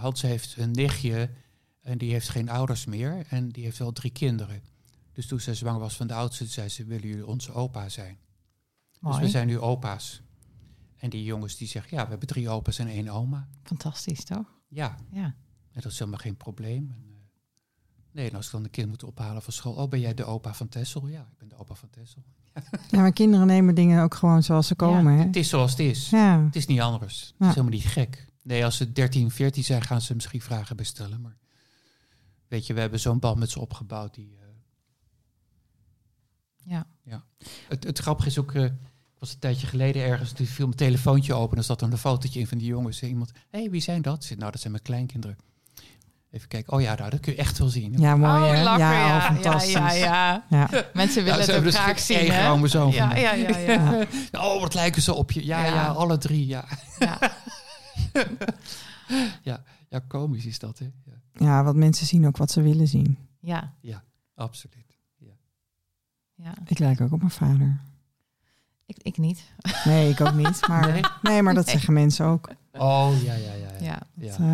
Hans heeft een nichtje en die heeft geen ouders meer. En die heeft wel drie kinderen. Dus toen zij zwanger was van de oudste, zei ze, willen jullie onze opa zijn? Dus we zijn nu opa's. En die jongens die zeggen, ja, we hebben drie opa's en één oma. Fantastisch, toch? Ja, Ja. en dat is helemaal geen probleem. En, eh, nee, en als ik dan een kind moet ophalen van school, oh, ben jij de opa van Tessel? Ja, ik ben de opa van Tessel. ja, maar kinderen nemen dingen ook gewoon zoals ze komen. hè? Het is zoals het is. Ja. Het is niet anders. Het Ja. is helemaal niet gek. Nee, als ze 13, 14 zijn, gaan ze misschien vragen bestellen. Maar weet je, we hebben zo'n band met ze opgebouwd. Die, eh, Ja. het, het grappige is ook, eh, ik was een tijdje geleden ergens, toen viel mijn telefoontje open. En er zat dan een fotootje in van die jongens. En iemand, hé, hey, wie zijn dat? Zei, nou, dat zijn mijn kleinkinderen. Even kijken. Oh ja, nou, dat kun je echt wel zien. Ja, mooi oh, ja, ja, fantastisch. Ja, ja, Ja. ja. Mensen Ja, willen ze het ook hebben graag dus zien, hè? Ja, ja, ja, ja. Oh, wat lijken ze op je. Ja, ja, Ja. alle drie. Ja. ja. ja, ja, komisch is dat, hè? Ja, ja, want mensen zien ook wat ze willen zien. ja, absoluut. ja. Ik lijk ook op mijn vader. Ik, ik niet. Nee, ik ook niet. Maar, Nee? nee? maar dat Nee. zeggen mensen ook. Oh, ja, ja, ja. ja. Ja. Ja. Dat, eh,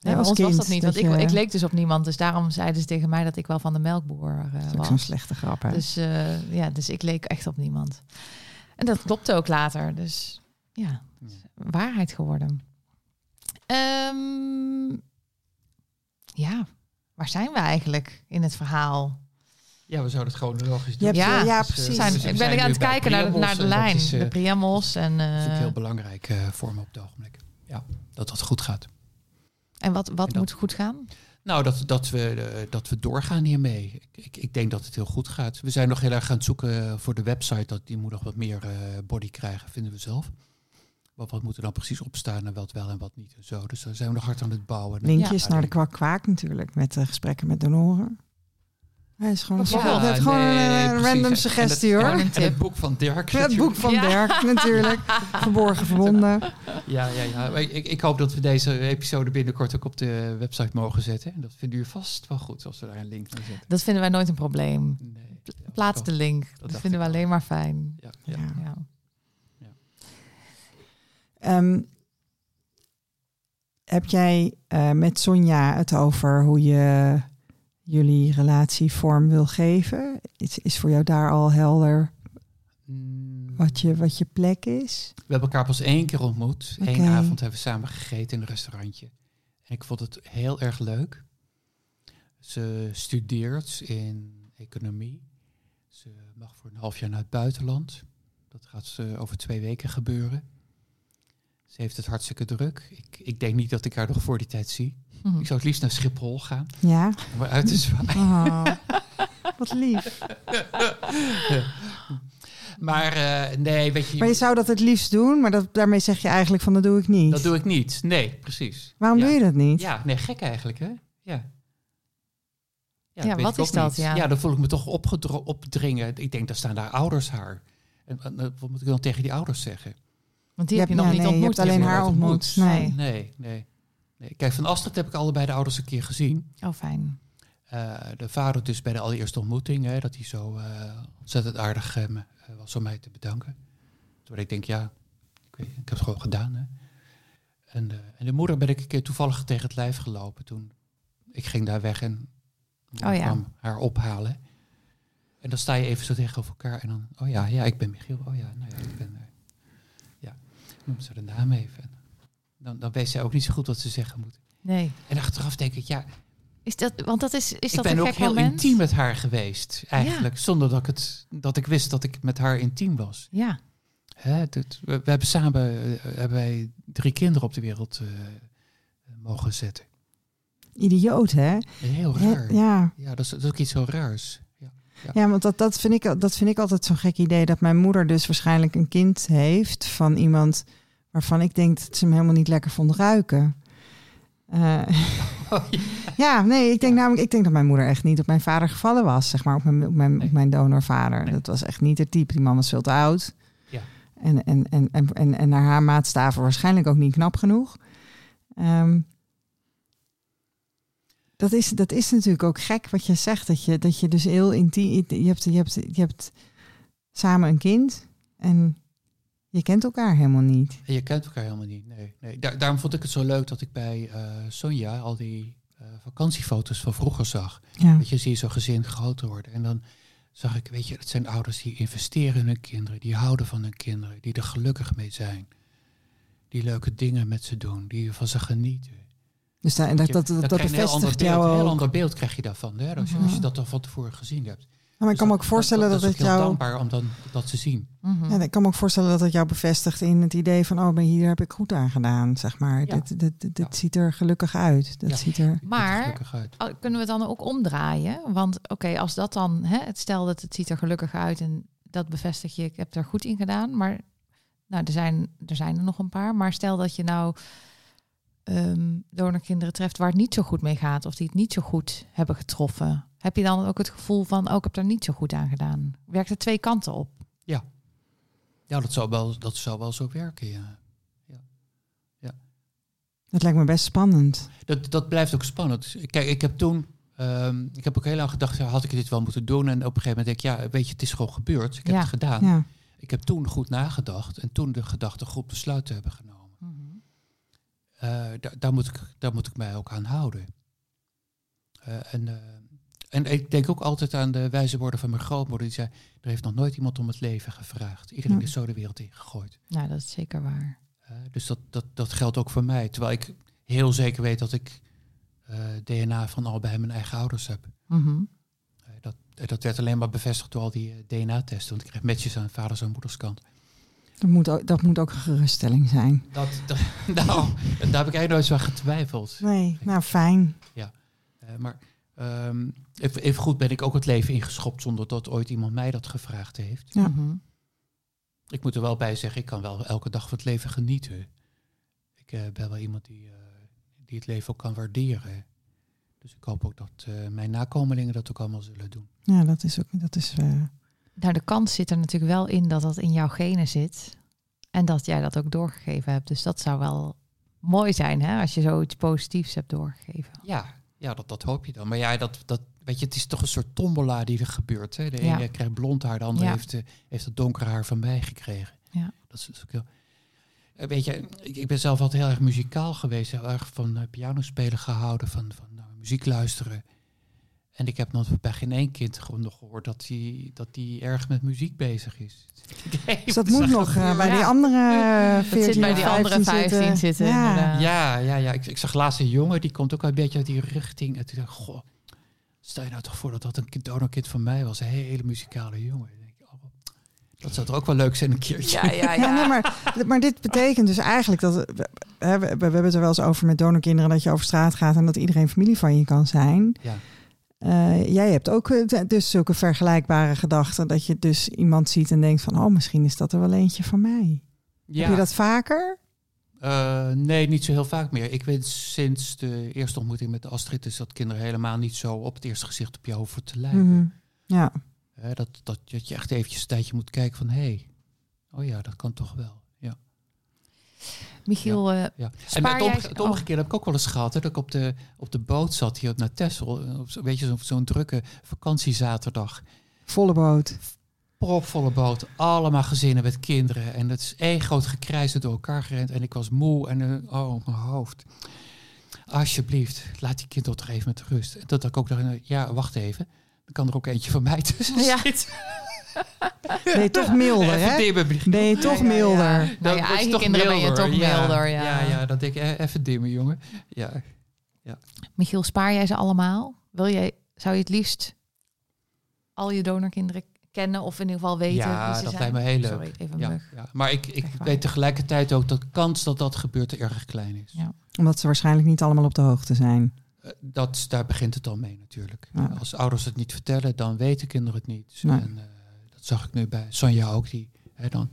Nee, bij als ons was kind dat niet. Want ik, je- ik leek dus op niemand. Dus daarom zeiden ze tegen mij dat ik wel van de melkboer Dat is ook was. zo'n slechte grap, hè? Dus eh, ja, dus ik leek echt op niemand. En dat klopte ook later. Dus ja, Ja. waarheid geworden. Ehm, ja, waar zijn we eigenlijk in het verhaal? Ja, we zouden het chronologisch Je doen. hebt, Ja, eh, ja Dus, eh, precies. Zijn, dus ik ben aan het kijken naar, de- naar de lijn. is, eh, de Priamos. En, Dat is eh, heel belangrijk eh, voor me op het ogenblik. Ja, dat dat goed gaat. en wat, wat En dat- moet goed gaan? Nou, dat, dat, we, eh, dat we doorgaan hiermee. Ik, ik, ik denk dat het heel goed gaat. We zijn nog heel erg aan het zoeken voor de website. Dat, die moet nog wat meer eh, body krijgen, vinden we zelf. Wat, wat moet er dan precies op staan en wat wel en wat niet en zo. Dus daar zijn we nog hard aan het bouwen. Linkjes Ja, naar de die- kwak kwaak natuurlijk. Met de gesprekken met donoren. Hij is gewoon, gewoon nee, een eh, precies. random suggestie en hoor. het, Een En tip. het boek van Dirk. Het boek natuurlijk. van Ja. Dirk natuurlijk. Verborgen verbonden. Ja, ja, ja. Ik, ik hoop dat we deze episode binnenkort ook op de website mogen zetten. En dat vinden jullie vast wel goed als we daar een link naar zetten. Dat vinden wij nooit een probleem. Nee, ja, Plaats de link. Dat, vinden we alleen maar fijn. Ja, Ehm, heb jij eh, met Sonja het over hoe je jullie relatie vorm wil geven? Is, is voor jou daar al helder Mm, wat je, wat je plek is? We hebben elkaar pas één keer ontmoet. Eén avond hebben we samen gegeten in een restaurantje. En ik vond het heel erg leuk. Ze studeert in economie. Ze mag voor een half jaar naar het buitenland. Dat gaat eh, over twee weken gebeuren. Ze heeft het hartstikke druk. Ik, ik denk niet dat ik haar nog voor die tijd zie. Mhm. Ik zou het liefst naar Schiphol gaan. Ja. Om haar uit te zwaaien. Oh, wat lief. Maar eh, nee, weet je, Maar je zou dat het liefst doen, maar dat, daarmee zeg je eigenlijk van dat doe ik niet. dat doe ik niet. Nee, precies. Waarom Ja. doe je dat niet? Ja, nee, gek eigenlijk, hè? Ja. Ja, wat is dat, ja? Ja, dan voel ik me toch opdringen. Ik denk, daar staan daar ouders haar. En, en, wat moet ik dan tegen die ouders zeggen? Want die Je heb je nog ja, niet nee, je ontmoet. hebt alleen haar ontmoet. ontmoet. Nee. Nee, nee. nee. Kijk, van Astrid heb ik allebei de ouders een keer gezien. Oh, fijn. Eh, de vader dus bij de allereerste ontmoeting, hè, dat hij zo eh, ontzettend aardig eh, eh, was om mij te bedanken. Toen ik denk, ja, ik, weet, ik heb het gewoon gedaan. Hè. En, de, en de moeder ben ik een keer toevallig tegen het lijf gelopen toen. Ik ging daar weg en Oh ja. kwam haar ophalen. En dan sta je even zo tegenover elkaar en dan, oh ja, ja, ik ben Michiel. Oh ja, nou ja, ik ben, noem ze de naam even. En dan, dan weet zij ook niet zo goed wat ze zeggen moet. Nee. En achteraf denk ik, ja, Is dat, want dat is, is ik dat ben een ook gek heel moment? intiem met haar geweest, eigenlijk. Zonder dat ik, het, dat ik wist dat ik met haar intiem was. Ja. Hè, dat- we, we hebben samen eh, hebben wij drie kinderen op de wereld eh, mogen zetten. Idioot, hè? Heel raar. Ja, ja. dat, is, dat is ook iets heel raars. Ja. Want dat, dat, vind ik, dat vind ik altijd zo'n gek idee. Dat mijn moeder dus waarschijnlijk een kind heeft van iemand waarvan ik denk dat ze hem helemaal niet lekker vond ruiken. Eh, Oh, ja. ja, nee, ik denk namelijk, ik denk dat mijn moeder echt niet op mijn vader gevallen was, zeg maar, op mijn, op mijn, op mijn donorvader. Nee. Dat was echt niet het type. Die man was veel te oud. Ja. En, en, en, en, en, en naar haar maatstaven waarschijnlijk ook niet knap genoeg. Ehm, dat, is, dat is natuurlijk ook gek wat je zegt. Dat je, dat je dus heel intiem... Je hebt, je, hebt, je hebt samen een kind en je kent elkaar helemaal niet. En je kent elkaar helemaal niet. Nee, nee. Daar, daarom vond ik het zo leuk dat ik bij eh, Sonja al die eh, vakantiefoto's van vroeger zag. Ja. Weet je, zie je zo'n gezin groter worden. En dan zag ik, weet je, het zijn ouders die investeren in hun kinderen, die houden van hun kinderen, die er gelukkig mee zijn. Die leuke dingen met ze doen, die van ze genieten. Dus daar, en dat, dat, bevestigt jou Een heel ander beeld krijg je daarvan, hè, als, je, als je dat dan van tevoren gezien hebt. Ja, maar ik Dus kan me ook voorstellen dat, dat, het is ook heel jou... dankbaar om dan dat te zien. Ja, ik kan me ook voorstellen dat het jou bevestigt in het idee van... oh, maar hier heb ik goed aan gedaan, zeg maar. Ja. Dit, dit, dit, dit Ja. ziet er gelukkig uit. Dat Ja. ziet er... Maar- gelukkig uit. Oh, Kunnen we het dan ook omdraaien? Want oké, als dat dan, hè, het stel dat het ziet er gelukkig uit en dat bevestig je, ik heb er goed in gedaan. Maar nou, er zijn er, zijn er nog een paar. Maar stel dat je nou ehm donorkinderen treft waar het niet zo goed mee gaat, of die het niet zo goed hebben getroffen. Heb je dan ook het gevoel van, oh, ik heb er niet zo goed aan gedaan? Werkt er twee kanten op? Ja, dat zou wel, dat zou wel zo werken, ja. Dat lijkt me best spannend. Dat, dat blijft ook spannend. Kijk, ik heb toen, ehm, ik heb ook heel lang gedacht, ja, had ik dit wel moeten doen? En op een gegeven moment denk ik, ja, weet je, het is gewoon gebeurd. Ik heb Ja. het gedaan. Ja. Ik heb toen goed nagedacht en toen de gedachtegroep besluit te hebben genomen. Eh, daar, moet ik, daar moet ik mij ook aan houden. Eh, en, eh, en ik denk ook altijd aan de wijze woorden van mijn grootmoeder. Die zei, er heeft nog nooit iemand om het leven gevraagd. Iedereen Ja. is zo de wereld ingegooid. Nou, dat is zeker waar. Dus dat, dat, dat geldt ook voor mij. Terwijl ik heel zeker weet dat ik DNA van allebei mijn eigen ouders heb. Eh, dat, dat werd alleen maar bevestigd door al die DNA-testen. Want ik kreeg matches aan vaders en moeders kant. Dat moet, ook, dat moet ook een geruststelling zijn. Dat, dat, nou, daar heb ik eigenlijk nooit zo aan getwijfeld. Nee, nou fijn. Eh, maar ehm, even, even goed ben ik ook het leven ingeschopt zonder dat ooit iemand mij dat gevraagd heeft. Ja. Mhm. Ik moet er wel bij zeggen, ik kan wel elke dag van het leven genieten. Ik eh, ben wel iemand die, eh, die het leven ook kan waarderen. Dus ik hoop ook dat eh, mijn nakomelingen dat ook allemaal zullen doen. Ja, dat is ook... Dat is, eh, Nou, de kans zit er natuurlijk wel in dat dat in jouw genen zit. En dat jij dat ook doorgegeven hebt. Dus dat zou wel mooi zijn, hè? Als je zoiets positiefs hebt doorgegeven. Ja, ja dat, dat hoop je dan. Maar ja, dat, dat, weet je, het is toch een soort tombola die er gebeurt. Hè? De Ja. ene krijgt blond haar, de andere Ja. heeft, eh, heeft het donkere haar van mij gekregen. Ja. Dat is, dat is ook heel... Eh, Weet je, ik, ben zelf altijd heel erg muzikaal geweest. Heel erg van uh, piano spelen gehouden, van, van muziek luisteren. En ik heb nog bij geen één kind gewoon nog gehoord dat hij dat die erg met muziek bezig is. dus dat moet nog eh, bij die andere eh, 14 Dat zit bij die andere 15 zitten, Ja. Ja, ja, ja. Ik, ik zag laatst een jongen, die komt ook een beetje uit die richting. En toen dacht ik, goh, stel je nou toch voor dat dat een kind- donorkind van mij was. Een hele muzikale jongen. Dan denk ik, oh, Dat zou er ook wel leuk zijn een keertje. Ja, ja, Ja, nee, maar, maar dit betekent dus eigenlijk dat... We, we, we hebben het er wel eens over met donorkinderen... dat je over straat gaat en dat iedereen familie van je kan zijn. Ja. Eh, jij hebt ook eh, dus zulke vergelijkbare gedachten... dat je dus iemand ziet en denkt van... oh, misschien is dat er wel eentje van mij. Ja. Heb je dat vaker? Eh, nee, niet zo heel vaak meer. Ik weet sinds de eerste ontmoeting met Astrid... is dat kinderen helemaal niet zo op het eerste gezicht op jou hoeven te lijken. Mhm. Ja, dat, dat, dat je echt eventjes een tijdje moet kijken van... hé, hey, oh ja, dat kan toch wel. Ja. Michiel, eh, Ja. En Spaar het, omge- het omgekeerde heb ik ook wel eens gehad. Hè, dat ik op de, op de boot zat hier naar Texel. eh, weet je, zo- zo'n drukke vakantiezaterdag. volle boot. Propvolle boot. Allemaal gezinnen met kinderen. En het is één groot gekrijs door elkaar gerend. En ik was moe en eh, oh, mijn hoofd. Alsjeblieft, laat die kind toch even met rust. En dat ik ook dacht, eh, ja, wacht even. Dan kan er ook eentje van mij tussen Ja. zitten. Ben je toch milder, hè? dimmen, Michiel. Ben je toch ja, ja, ja. milder? Word eigen toch kinderen ben je toch milder, ja. Ja, ja, dat denk ik, eh, even dimmen, jongen. Ja. Michiel, spaar jij ze allemaal? Wil jij, zou je het liefst al je donorkinderen kennen of in ieder geval weten Ja, wie ze dat zijn? lijkt me heel leuk. Sorry, even Ja, ja. Maar ik, ik Echt waar. weet tegelijkertijd ook dat de kans dat dat gebeurt erg klein is. Ja. Omdat ze waarschijnlijk niet allemaal op de hoogte zijn. Eh, Dat, daar begint het al mee natuurlijk. Ja. Als ouders het niet vertellen, dan weten kinderen het niet. Nee. En, eh, dat zag ik nu bij Sonja ook. Die, hè, dan,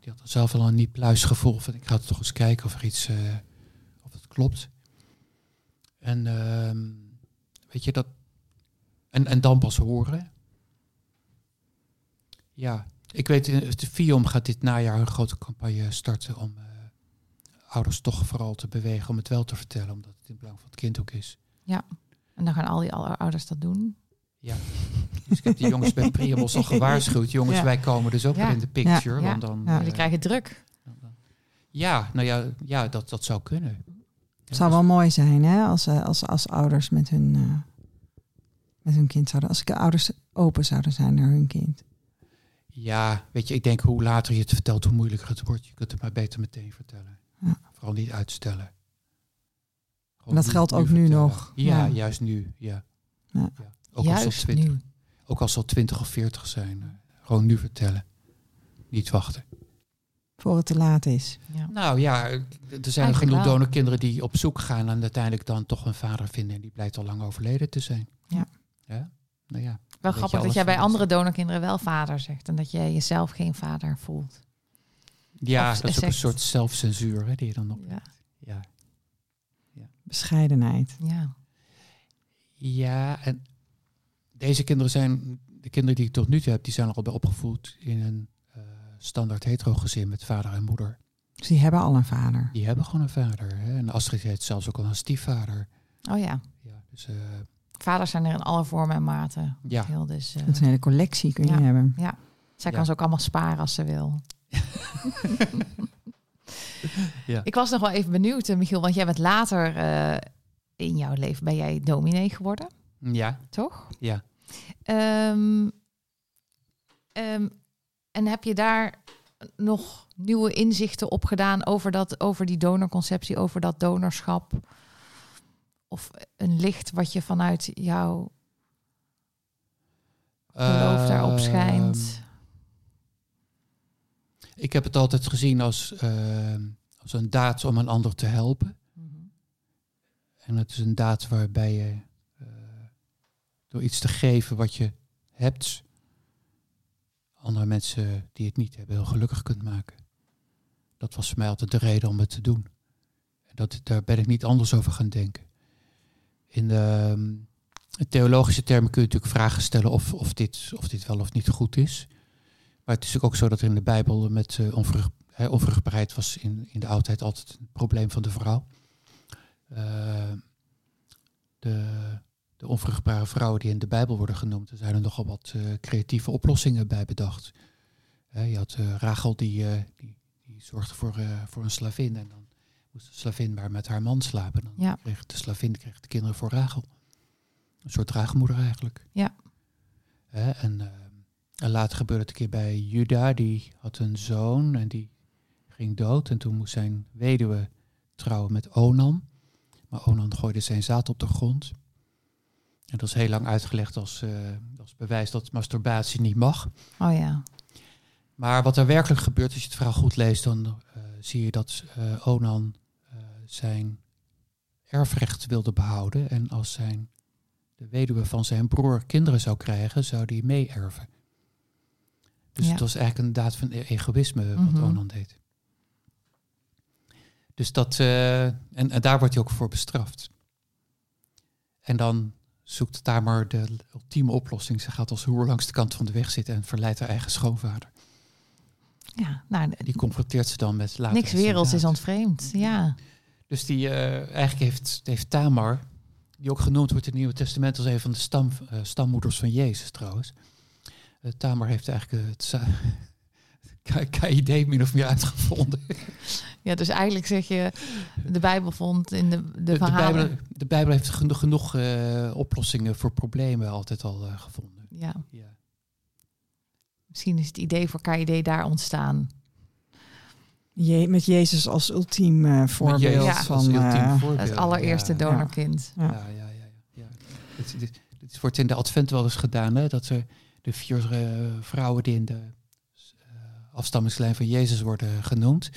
die had dan zelf wel een niet pluisgevoel van ik ga toch eens kijken of er iets eh, of het klopt. En ehm, weet je dat. En, en dan pas horen. Ja, ik weet, eh, de FIOM gaat dit najaar een grote campagne starten om eh, ouders toch vooral te bewegen om het wel te vertellen, omdat het in belang van het kind ook is. En dan gaan al die ouders dat doen. Ja. Dus ik heb die jongens bij Priamos al gewaarschuwd. Jongens, Ja. wij komen dus ook Ja. weer in de picture. Ja. Want dan, Ja. eh, Jullie krijgen druk. ja, nou ja, ja dat, dat zou kunnen. Het zou wel mooi zijn hè, als, eh, als, als ouders met hun, eh, met hun kind zouden... Als de ouders open zouden zijn naar hun kind. Ja, weet je, ik denk hoe later je het vertelt, hoe moeilijker het wordt. Je kunt het maar beter meteen vertellen. Ja. Vooral niet uitstellen. Gewoon En dat geldt ook nu nog. Ja, Ja. juist nu. Ja. Ja. Ook, als Juist ze 20, nu. ook als ze al 20 of 40 zijn. eh, gewoon nu vertellen. Niet wachten. Voor het te laat is. Ja. Nou ja, er zijn Eigenlijk genoeg donorkinderen die op zoek gaan en uiteindelijk dan toch een vader vinden. En die blijkt al lang overleden te zijn. Ja. Ja, nou ja. Wel grappig dat jij bij andere donorkinderen wel vader zegt. En dat jij jezelf geen vader voelt. Ja, Of dat is ook een soort zelfcensuur hè, die je dan nog... Ja. Ja. Bescheidenheid. ja. ja, en deze kinderen zijn... De kinderen die ik tot nu toe heb, die zijn al bij opgevoed in een eh, standaard hetero gezin met vader en moeder. Dus die hebben al een vader. Die hebben gewoon een vader. Hè? En Astrid heeft zelfs ook al een stiefvader. Oh ja. Ja, dus eh, Vaders zijn er in alle vormen en maten. ja. Heel, dus, eh, Dat is een hele collectie kun je Ja. hebben. zij Ja. kan ze ook allemaal sparen als ze wil. Ja. Ik was nog wel even benieuwd, Michiel, want jij bent later eh, in jouw leven ben jij dominee geworden, Ja, toch? ja. Ehm, ehm, en heb je daar nog nieuwe inzichten op gedaan over, dat, over die donorconceptie, over dat donorschap? Of een licht wat je vanuit jouw geloof daarop Ehm, schijnt? Ik heb het altijd gezien als, als een daad om een ander te helpen. Mhm. En het is een daad waarbij je door iets te geven wat je hebt, andere mensen die het niet hebben heel gelukkig kunt maken. Dat was voor mij altijd de reden om het te doen. En dat, daar ben ik niet anders over gaan denken. In de, ehm, theologische termen kun je natuurlijk vragen stellen of, of, dit, of dit wel of niet goed is. Maar het is natuurlijk ook zo dat er in de Bijbel met eh, onvrucht, onvruchtbaarheid was in, in de oudheid altijd een probleem van de vrouw. Eh, de, de onvruchtbare vrouwen die in de Bijbel worden genoemd, er zijn er nogal wat eh, creatieve oplossingen bij bedacht. Je had eh, Rachel die, eh, die, die zorgde voor, voor een slavin en dan moest de slavin maar met haar man slapen. Dan Ja. kreeg de slavin kreeg de kinderen voor Rachel. Een soort draagmoeder eigenlijk. Ja. En later gebeurde het een keer bij Juda, die had een zoon en die ging dood. En toen moest zijn weduwe trouwen met Onan. Maar Onan gooide zijn zaad op de grond. En dat is heel lang uitgelegd als, eh, als bewijs dat masturbatie niet mag. Oh ja. Maar wat er werkelijk gebeurt, als je het verhaal goed leest, dan eh, zie je dat eh, Onan zijn erfrecht wilde behouden. En als zijn, de weduwe van zijn broer kinderen zou krijgen, zou die mee-erven. Dus Ja. het was eigenlijk een daad van e- egoïsme wat Mhm. Onan deed. Dus dat, en, en daar wordt hij ook voor bestraft. En dan zoekt Tamar de ultieme oplossing. Ze gaat als hoer langs de kant van de weg zitten en verleidt haar eigen schoonvader. Ja, nou, Die confronteert ze dan met later. niks werelds is ontvreemd. Ja. Dus die eh, eigenlijk heeft, heeft Tamar, die ook genoemd wordt in het Nieuwe Testament als een van de stam, eh, stammoeders van Jezus trouwens. Eh, Tamar heeft eigenlijk het KID min of meer uitgevonden. ja, dus eigenlijk zeg je, de Bijbel vond in de, de, De, de, verhalen... Bijbel, de Bijbel heeft genoeg, genoeg eh, oplossingen voor problemen altijd al eh, gevonden. Ja, Ja. misschien is het idee voor KID daar ontstaan. Je, met Jezus als ultiem eh, voorbeeld Jezus Ja. als van... ultiem voorbeeld. Het allereerste Ja. donorkind. Ja. Ja, ja, ja. ja. Dit, wordt in de Advent wel eens gedaan, hè? dat er de vier vrouwen die in de afstammingslijn van Jezus worden genoemd,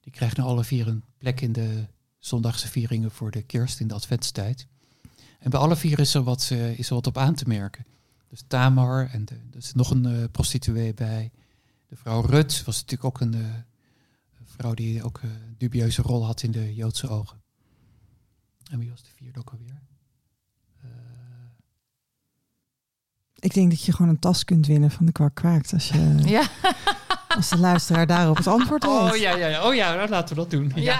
die krijgen alle vier een plek in de zondagse vieringen voor de kerst in de Adventstijd. En bij alle vier is er wat, eh, is er wat op aan te merken. Dus Tamar, en er zit nog een eh, prostituee bij. De vrouw Rut was natuurlijk ook een, eh, vrouw die ook een dubieuze rol had in de Joodse ogen. En wie was de vierde ook alweer? Ik denk dat je gewoon een tas kunt winnen van de kwak kwaakt als, je, Ja, als de luisteraar daarop het antwoord heeft. oh ja, ja, ja, oh ja, nou, laten we dat doen. ja.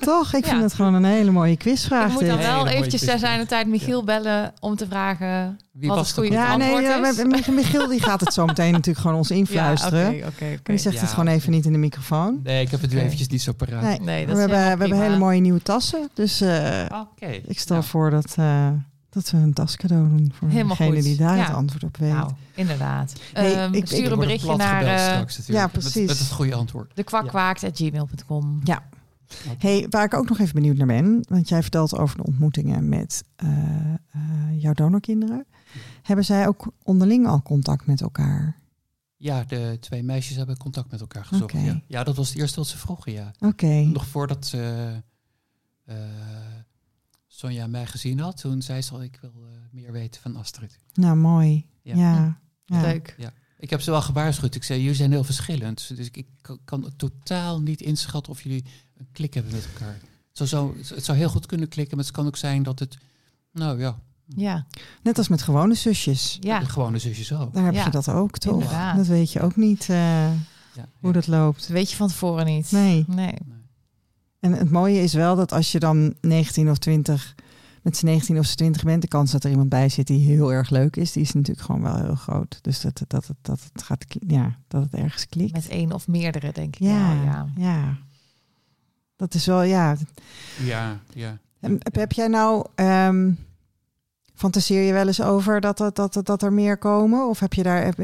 Toch? Ik vind Ja. het gewoon een hele mooie quizvraag. ik moet dan wel eventjes quizvraag. zijn tijd Michiel bellen om te vragen Wie wat was het goede? Ja, antwoord nee, ja, is. we- we- Michiel die gaat het zo meteen natuurlijk gewoon ons influisteren. Ja, oké, oké, oké. Die zegt Ja, het gewoon even niet in de microfoon. Nee, ik heb het nu eventjes niet zo paraat. Nee, Nee, dat we, is hebben, we hebben hele mooie nieuwe tassen. Dus eh, Oké. ik stel Nou, voor dat, eh, dat we een tascadeau doen voor Helemaal degene goed. die daar Ja. het antwoord op weet. Nou, inderdaad. Hey, Ehm, ik- stuur een berichtje naar gebeld eh straks. Ja, precies. Met, het goede antwoord. de kwakwaakt.gmail.com. Ja. Hey, waar ik ook nog even benieuwd naar ben, want jij vertelt over de ontmoetingen met eh, eh, jouw donorkinderen. Hebben zij ook onderling al contact met elkaar? Ja, de twee meisjes hebben contact met elkaar gezocht. Ja. ja, dat was het eerste wat ze vroegen, ja. Oké. Nog voordat eh, eh, Sonja mij gezien had, toen zei ze al, ik wil eh, meer weten van Astrid. Nou, mooi. Ja. Ja. ja. Leuk. Ik heb ze wel gewaarschuwd. Ik zei, jullie zijn heel verschillend. Dus ik, ik kan- totaal niet inschatten of jullie een klik hebben met elkaar. Het zou, zo, het zou heel goed kunnen klikken, maar het kan ook zijn dat het, nou ja, Ja, Net als met gewone zusjes. ja. de gewone zusjes ook. Daar heb Ja. je dat ook, toch? Inderdaad. Dat weet je ook niet eh, Ja, hoe ja. dat loopt. Dat weet je van tevoren niet. Nee. Nee. En het mooie is wel dat als je dan 19 of 20, met z'n 19 of z'n 20 bent, de kans dat er iemand bij zit die heel erg leuk is, die is natuurlijk gewoon wel heel groot. Dus dat, dat, dat, dat, het, gaat, ja, dat het ergens klikt. Met één of meerdere, denk ik. ja, ja. ja. Dat is wel, ja. Ja, ja. En Heb, heb jij nou, ehm, fantaseer je wel eens over dat, dat, dat, dat er meer komen? Of heb je daar, heb,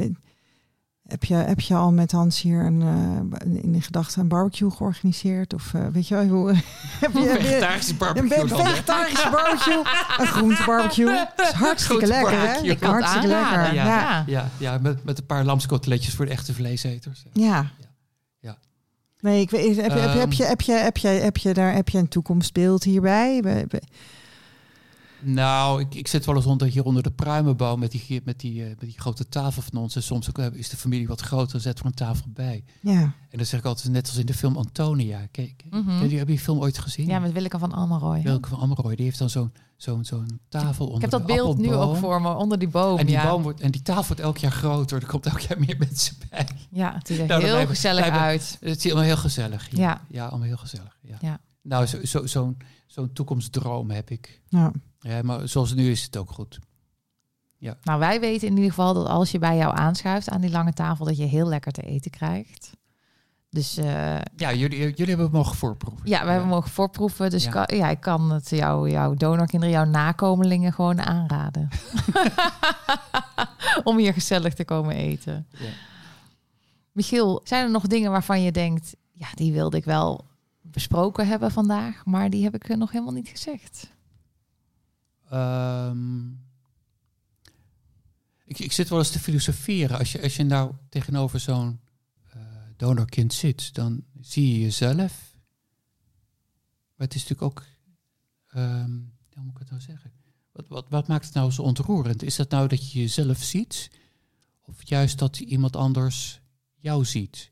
heb, je, heb je al met Hans hier een, eh, een- in gedachten een barbecue georganiseerd? Of eh, weet je wel, hoe, heb je, Vegetarische Een barbecue dan, hè? vegetarische barbecue. Een groentebarbecue. Dat is hartstikke Groente lekker, hè? barbecue. Ik kan het Hartstikke lekker. Ja. ja. Ja, ja met, met een paar lamskoteletjes voor de echte vleeseters. Ja. Ja. Nee, ik weet, heb, je, heb, je, heb, je, heb, je, heb, je, heb je daar heb je een toekomstbeeld hierbij? We- we- Nou, ik, ik zit wel eens onder, hier onder de pruimenboom met die, met, die, eh, met die grote tafel van ons. En soms ook, eh, is de familie wat groter, zetten we een tafel bij. Ja. En dan zeg ik altijd, net als in de film Antonia. Kijk, Mhm. heb je die film ooit gezien? Ja, met Willeke van Almeroy. Welke van Ammeroy, die heeft dan zo'n zo'n zo'n tafel onder Ik heb dat beeld nu ook voor me, onder die boom. En die, ja. boom wordt, en die tafel wordt elk jaar groter. Er komt elk jaar meer mensen bij. ja, het ziet er Nou, heel blijven- gezellig blijven- uit. Het is allemaal heel gezellig. Ja, Ja. ja allemaal heel gezellig. Ja. Ja. Nou, zo- zo- zo'n zo'n toekomstdroom heb ik. ja. Ja, maar zoals nu is het ook goed. Nou, wij weten in ieder geval dat als je bij jou aanschuift aan die lange tafel, dat je heel lekker te eten krijgt. Dus eh, Ja, jullie, jullie hebben het mogen voorproeven. ja, we hebben mogen voorproeven. Dus Ja. Kan, ja, ik kan het jou, jouw donorkinderen, jouw nakomelingen gewoon aanraden. Om hier gezellig te komen eten. Ja. Michiel, zijn er nog dingen waarvan je denkt, ja, die wilde ik wel besproken hebben vandaag, maar die heb ik nog helemaal niet gezegd. Ehm, ik, ik zit wel eens te filosoferen. Als je, als je nou tegenover zo'n eh, donorkind zit, dan zie je jezelf. Maar het is natuurlijk ook, ehm, hoe moet ik het nou zeggen? Wat, wat, wat maakt het nou zo ontroerend? Is dat nou dat je jezelf ziet? Of juist dat iemand anders jou ziet?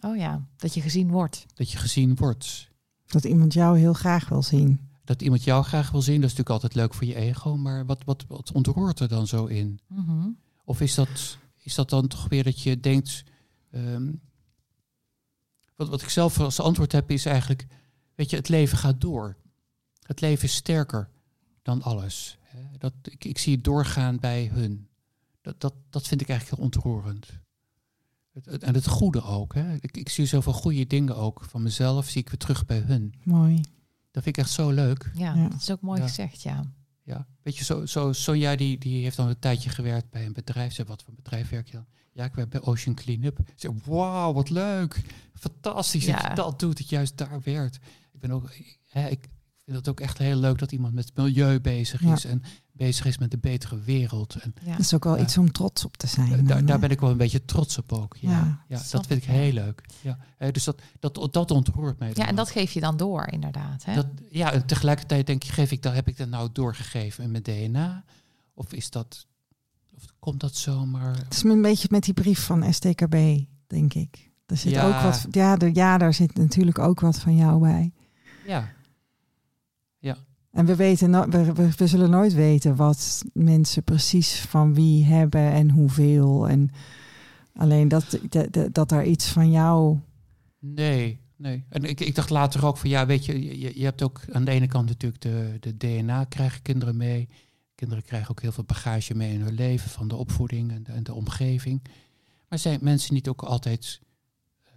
Oh ja, dat je gezien wordt. Dat je gezien wordt. Dat iemand jou heel graag wil zien. Dat iemand jou graag wil zien, dat is natuurlijk altijd leuk voor je ego. Maar wat, wat, wat ontroert er dan zo in? Mhm. Of is dat, is dat dan toch weer dat je denkt. ehm, wat, wat ik zelf als antwoord heb, is eigenlijk: Weet je, het leven gaat door. Het leven is sterker dan alles. Dat, ik, ik zie het doorgaan bij hun. Dat, dat, dat vind ik eigenlijk heel ontroerend. Het, het- en het goede ook. Hè. Ik, ik zie zoveel goede dingen ook van mezelf, zie ik weer terug bij hun. Mooi. Dat vind ik echt zo leuk. Ja, Ja. dat is ook mooi Ja. gezegd, ja. Ja, weet je, zo, zo, Sonja die, die heeft dan een tijdje gewerkt bij een bedrijf. Ze wat voor bedrijf werk je dan? Ja, ik werk bij Ocean Cleanup. Ze zei, wauw, wat leuk. Fantastisch dat Ja. je dat doet, dat je juist daar werkt. Ik ben ook, hè, ik vind het ook echt heel leuk dat iemand met het milieu bezig Ja. is. En bezig is met de betere wereld. En ja. Dat is ook wel Ja. iets om trots op te zijn. eh, daar, daar hè? ben ik wel een beetje trots op ook. Ja, Ja, dat vind ik, ik heel leuk. Ja, hè, dus dat, dat, dat ontroert mij. Ja, en ook. dat geef je dan door, inderdaad. Hè? Dat, ja, en tegelijkertijd denk je, geef ik dat, heb ik dat nou doorgegeven in mijn DNA? Of is dat, of komt dat zomaar? Het is een beetje met die brief van STKB, denk ik. Er zit Ja. ook wat. Ja, de, ja, daar zit natuurlijk ook wat van jou bij. Ja, En we, weten we, we, zullen nooit weten wat mensen precies van wie hebben en hoeveel. En alleen dat, dat, dat, er iets van jou. nee, nee. En ik, ik dacht later ook van, ja, weet je, je, je hebt ook aan de ene kant natuurlijk de, de DNA krijgen kinderen mee. Kinderen krijgen ook heel veel bagage mee in hun leven van de opvoeding en de, en de omgeving. Maar zijn mensen niet ook altijd eh,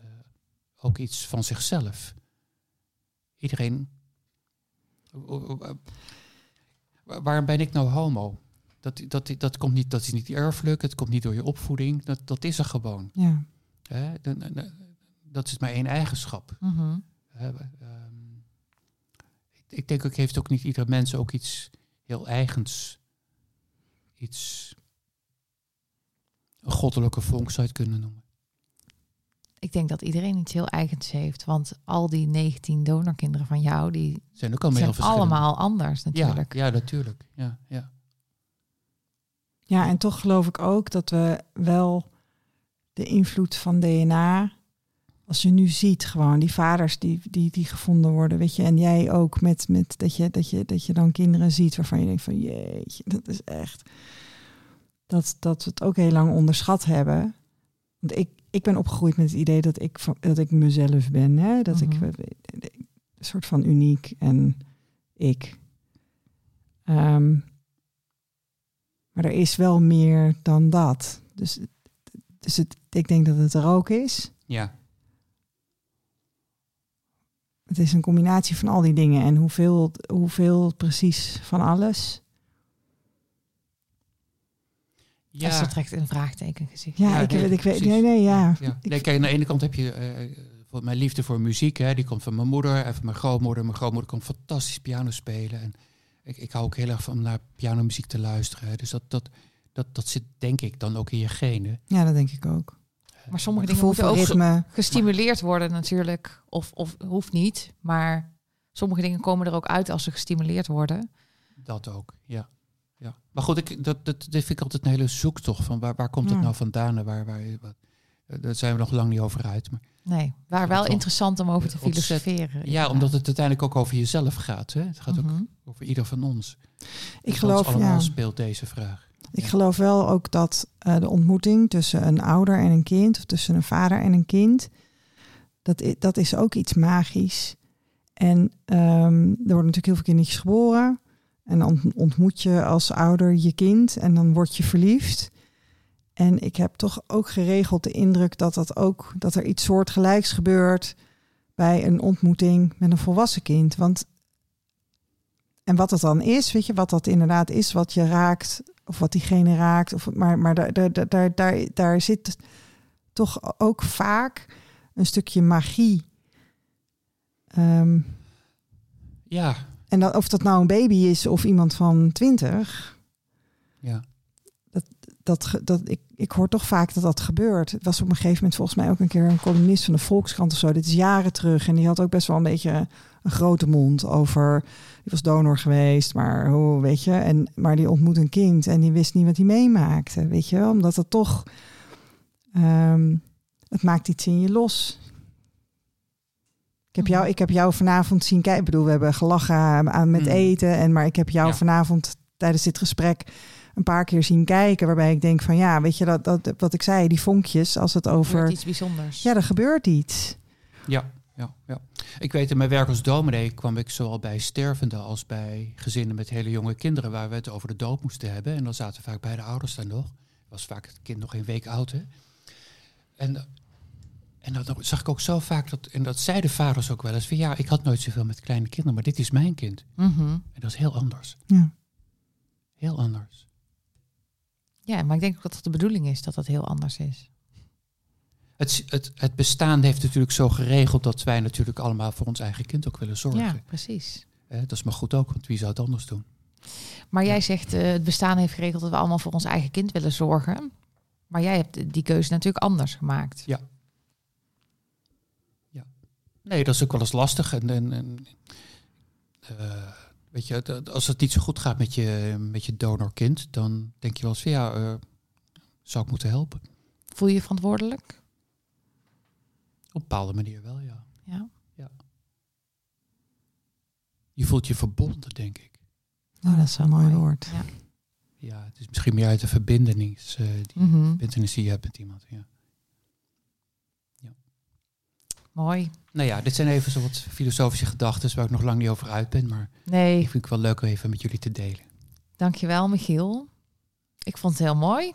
ook iets van zichzelf? Iedereen. Waar- Waarom ben ik nou homo? Dat, dat, dat, komt niet, dat is niet erfelijk, het komt niet door je opvoeding. Dat, dat is er gewoon. Ja, Dat is maar één eigenschap. Mhm. Ehm, ik, ik denk ook, heeft ook niet ieder mens ook iets heel eigens. Iets. Een goddelijke vonk zou je het kunnen noemen. Ik denk dat iedereen iets heel eigens heeft. Want al die 19 donorkinderen van jou, die Zijn ook allemaal heel zijn verschillend. allemaal anders natuurlijk. Ja, ja, natuurlijk. Ja, ja. ja, en toch geloof ik ook dat we wel de invloed van DNA. Als je nu ziet, gewoon die vaders die, die, die gevonden worden, weet je, en jij ook met, met dat, je, dat, je, dat je dan kinderen ziet waarvan je denkt van jeetje, dat is echt. Dat, dat we het ook heel lang onderschat hebben. Want ik, ik ben opgegroeid met het idee dat ik, dat ik mezelf ben. Hè? Dat Mhm. ik een soort van uniek en ik. Ehm, maar er is wel meer dan dat. Dus, dus het, ik denk dat het er ook is. ja. Het is een combinatie van al die dingen. En hoeveel, hoeveel precies van alles. Ja. Esther trekt een vraagteken gezicht. Ja, Ja, ik, nee, weet, ik weet. Nee, nee, ja. Ja. Nee, kijk, aan de ene kant heb je eh, voor mijn liefde voor muziek, hè, die komt van mijn moeder en van mijn grootmoeder. Mijn grootmoeder kon fantastisch piano spelen. En ik, ik hou ook heel erg van om naar pianomuziek te luisteren. hè. Dus dat, dat, dat, dat zit denk ik dan ook in je genen. Ja, dat denk ik ook. Maar sommige dingen moeten ook ritme. gestimuleerd worden natuurlijk. Of, of hoeft niet. Maar sommige dingen komen er ook uit als ze gestimuleerd worden. Dat ook, ja. Ja. Maar goed, ik, dat, dat, dit vind ik altijd een hele zoektocht van waar, waar komt het Ja. nou vandaan en waar, waar, wat, eh, daar zijn we nog lang niet over uit. Maar, Nee, waar wel interessant om over te Ontzettend. filosoferen. ja, omdat het uiteindelijk ook over jezelf gaat. Hè? Het gaat ook Mhm. over ieder van ons. Ik Ons geloof, allemaal ja, speelt deze vraag. ik Ja. geloof wel ook dat eh, de ontmoeting tussen een ouder en een kind, of tussen een vader en een kind, dat, i- dat is ook iets magisch. En ehm, er worden natuurlijk heel veel kindertjes geboren. En dan ontmoet je als ouder je kind en dan word je verliefd. En ik heb toch ook geregeld de indruk dat, dat, ook, dat er iets soortgelijks gebeurt bij een ontmoeting met een volwassen kind. Want en wat dat dan is, weet je, wat dat inderdaad is, wat je raakt, of wat diegene raakt. Of, maar maar daar, daar, daar, daar, daar, zit toch ook vaak een stukje magie. Ehm, Ja, en dat, of dat nou een baby is of iemand van twintig, ja. dat, dat, dat ik, ik hoor toch vaak dat dat gebeurt. Het was op een gegeven moment volgens mij ook een keer een columnist van de Volkskrant of zo. Dit is jaren terug. En die had ook best wel een beetje een grote mond over. Die was donor geweest, maar hoe weet je. En, maar die ontmoet een kind en die wist niet wat hij meemaakte. Weet je wel, omdat het toch. ehm, het maakt iets in je los. Ik heb, jou, ik heb jou vanavond zien kijken. Ik bedoel, we hebben gelachen aan met Mm. eten. En, maar ik heb jou Ja. vanavond tijdens dit gesprek een paar keer zien kijken. Waarbij ik denk van ja, weet je dat, dat wat ik zei, die vonkjes, als het Over iets bijzonders. Ja, er gebeurt iets. Ja, ja, ja. Ik weet in mijn werk als dominee kwam ik zowel bij stervenden als bij gezinnen met hele jonge kinderen waar we het over de dood moesten hebben. En dan zaten vaak beide ouders daar nog. Was vaak het kind nog een week oud. Hè? En, en dan zag ik ook zo vaak dat, en dat zeiden vaders ook wel eens van ja, ik had nooit zoveel met kleine kinderen, maar dit is mijn kind. Mhm. En dat is heel anders. Ja. Heel anders. ja, maar ik denk ook dat het de bedoeling is dat dat heel anders is. Het, het, het bestaan heeft natuurlijk zo geregeld dat wij natuurlijk allemaal voor ons eigen kind ook willen zorgen. Ja, precies. Hè, dat is maar goed ook, want wie zou het anders doen? Maar jij zegt, eh, het bestaan heeft geregeld dat we allemaal voor ons eigen kind willen zorgen. Maar jij hebt die keuze natuurlijk anders gemaakt. Nee, dat is ook wel eens lastig. En, en, en, eh, weet je, dat- als het niet zo goed gaat met je, met je donorkind, dan denk je wel eens van ja, eh, zou ik moeten helpen? Voel je je verantwoordelijk? Op een bepaalde manier wel, ja. Ja. Je voelt je verbonden, denk ik. Oh, dat is een mooi woord. Ja. Ja, het is misschien meer uit de verbindenis, eh, die Mhm. verbindenis die je hebt met iemand. Ja. Mooi. Nou ja, dit zijn even zo wat filosofische gedachten waar ik nog lang niet over uit ben, maar Nee, ik vind het wel leuk om even met jullie te delen. dankjewel Michiel. Ik vond het heel mooi.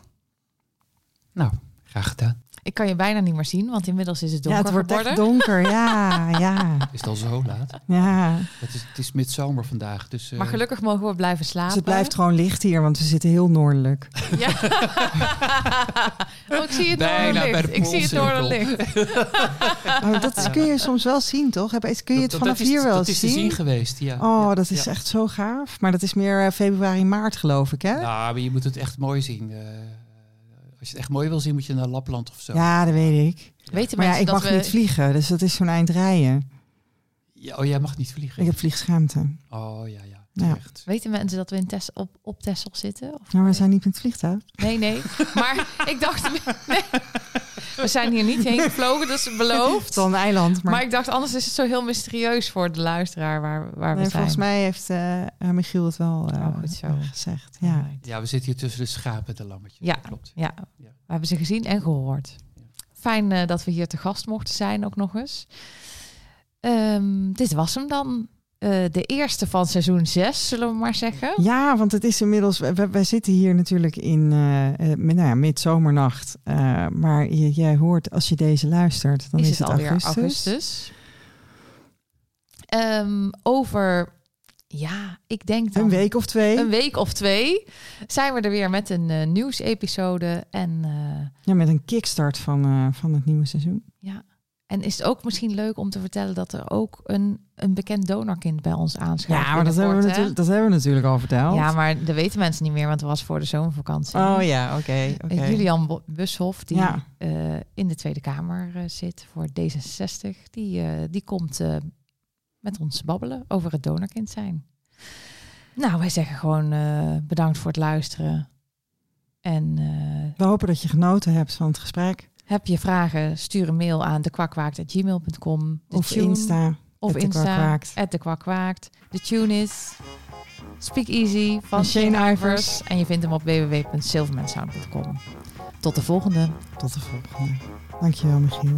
Nou, graag gedaan. Ik kan je bijna niet meer zien, want inmiddels is het Ja, donker het wordt geworden. echt donker. Ja, ja, Is het al zo laat? ja. Het is, het is midzomer vandaag, dus... eh, Maar gelukkig mogen we blijven slapen. Dus het blijft gewoon licht hier, want we zitten heel noordelijk. Ja. oh, ik zie het de Ik zie het poolcirkel. noorderlicht. Oh, dat is- kun je soms wel zien, toch? Heb- Kun je het dat- dat vanaf is- hier wel Dat is te zien? zien geweest, ja. Oh, Ja, dat is ja. echt zo gaaf. Maar dat is meer eh, februari, maart, geloof ik, hè? Nou, maar je moet het echt mooi zien. eh, als je het echt mooi wil zien, moet je naar Lapland of zo. Ja, dat weet ik. Weten Maar ja, ik mag we... niet vliegen, dus dat is zo'n eind rijden. Ja, oh, jij mag niet vliegen. Ik heb vliegschaamte. Oh, ja, ja. Weten mensen dat we in Tess op, op Texel zitten? Of Maar we zijn niet met het vliegtuig. Nee, nee. Maar ik dacht... Nee. We zijn hier niet heen gevlogen, dat is Het beloofd. een eiland, maar, Maar ik dacht, anders is het zo heel mysterieus voor de luisteraar waar, waar we zijn. volgens mij heeft eh, eh, Michiel het wel eh, Oh, goed zo. gezegd. Ja. Ja, we zitten hier tussen de schapen en de lammetjes. Ja. Dat klopt. Ja, Ja. we hebben ze gezien en gehoord. Ja. Fijn eh, dat we hier te gast mochten zijn ook nog eens. Ehm, dit was hem dan. Eh, de eerste van seizoen 6, zullen we maar zeggen. Ja, want het is inmiddels. we- Wij zitten hier natuurlijk in uh, nou ja, midzomernacht. Uh, maar je, jij hoort als je deze luistert, dan is, is het, alweer augustus. augustus. Um, over, ja, ik denk dan een week of twee. Een week of twee zijn we er weer met een nieuwsepisode. En, ja, met een kickstart van, van het nieuwe seizoen. Ja, en is het ook misschien leuk om te vertellen dat er ook een, een bekend donorkind bij ons aanschuift? Ja, maar dat hebben, we natuurlijk, dat hebben we natuurlijk al verteld. Ja, maar dat weten mensen niet meer, want het was voor de zomervakantie. Oh ja, oké. Okay, okay. Julian Bushoff, die ja. uh, in de Tweede Kamer uh, zit voor D66, die, uh, die komt met ons babbelen over het donorkind zijn. Nou, wij zeggen gewoon bedankt voor het luisteren. En we hopen dat je genoten hebt van het gesprek. Heb je vragen, stuur een mail aan dekwakwaakt.gmail.com. Of tune, Insta. Of Insta. At de kwakwaakt. De tune is Speak Easy van Shane Ivers. En je vindt hem op www.silvermansound.com. Tot de volgende. Tot de volgende. Dankjewel, Michiel.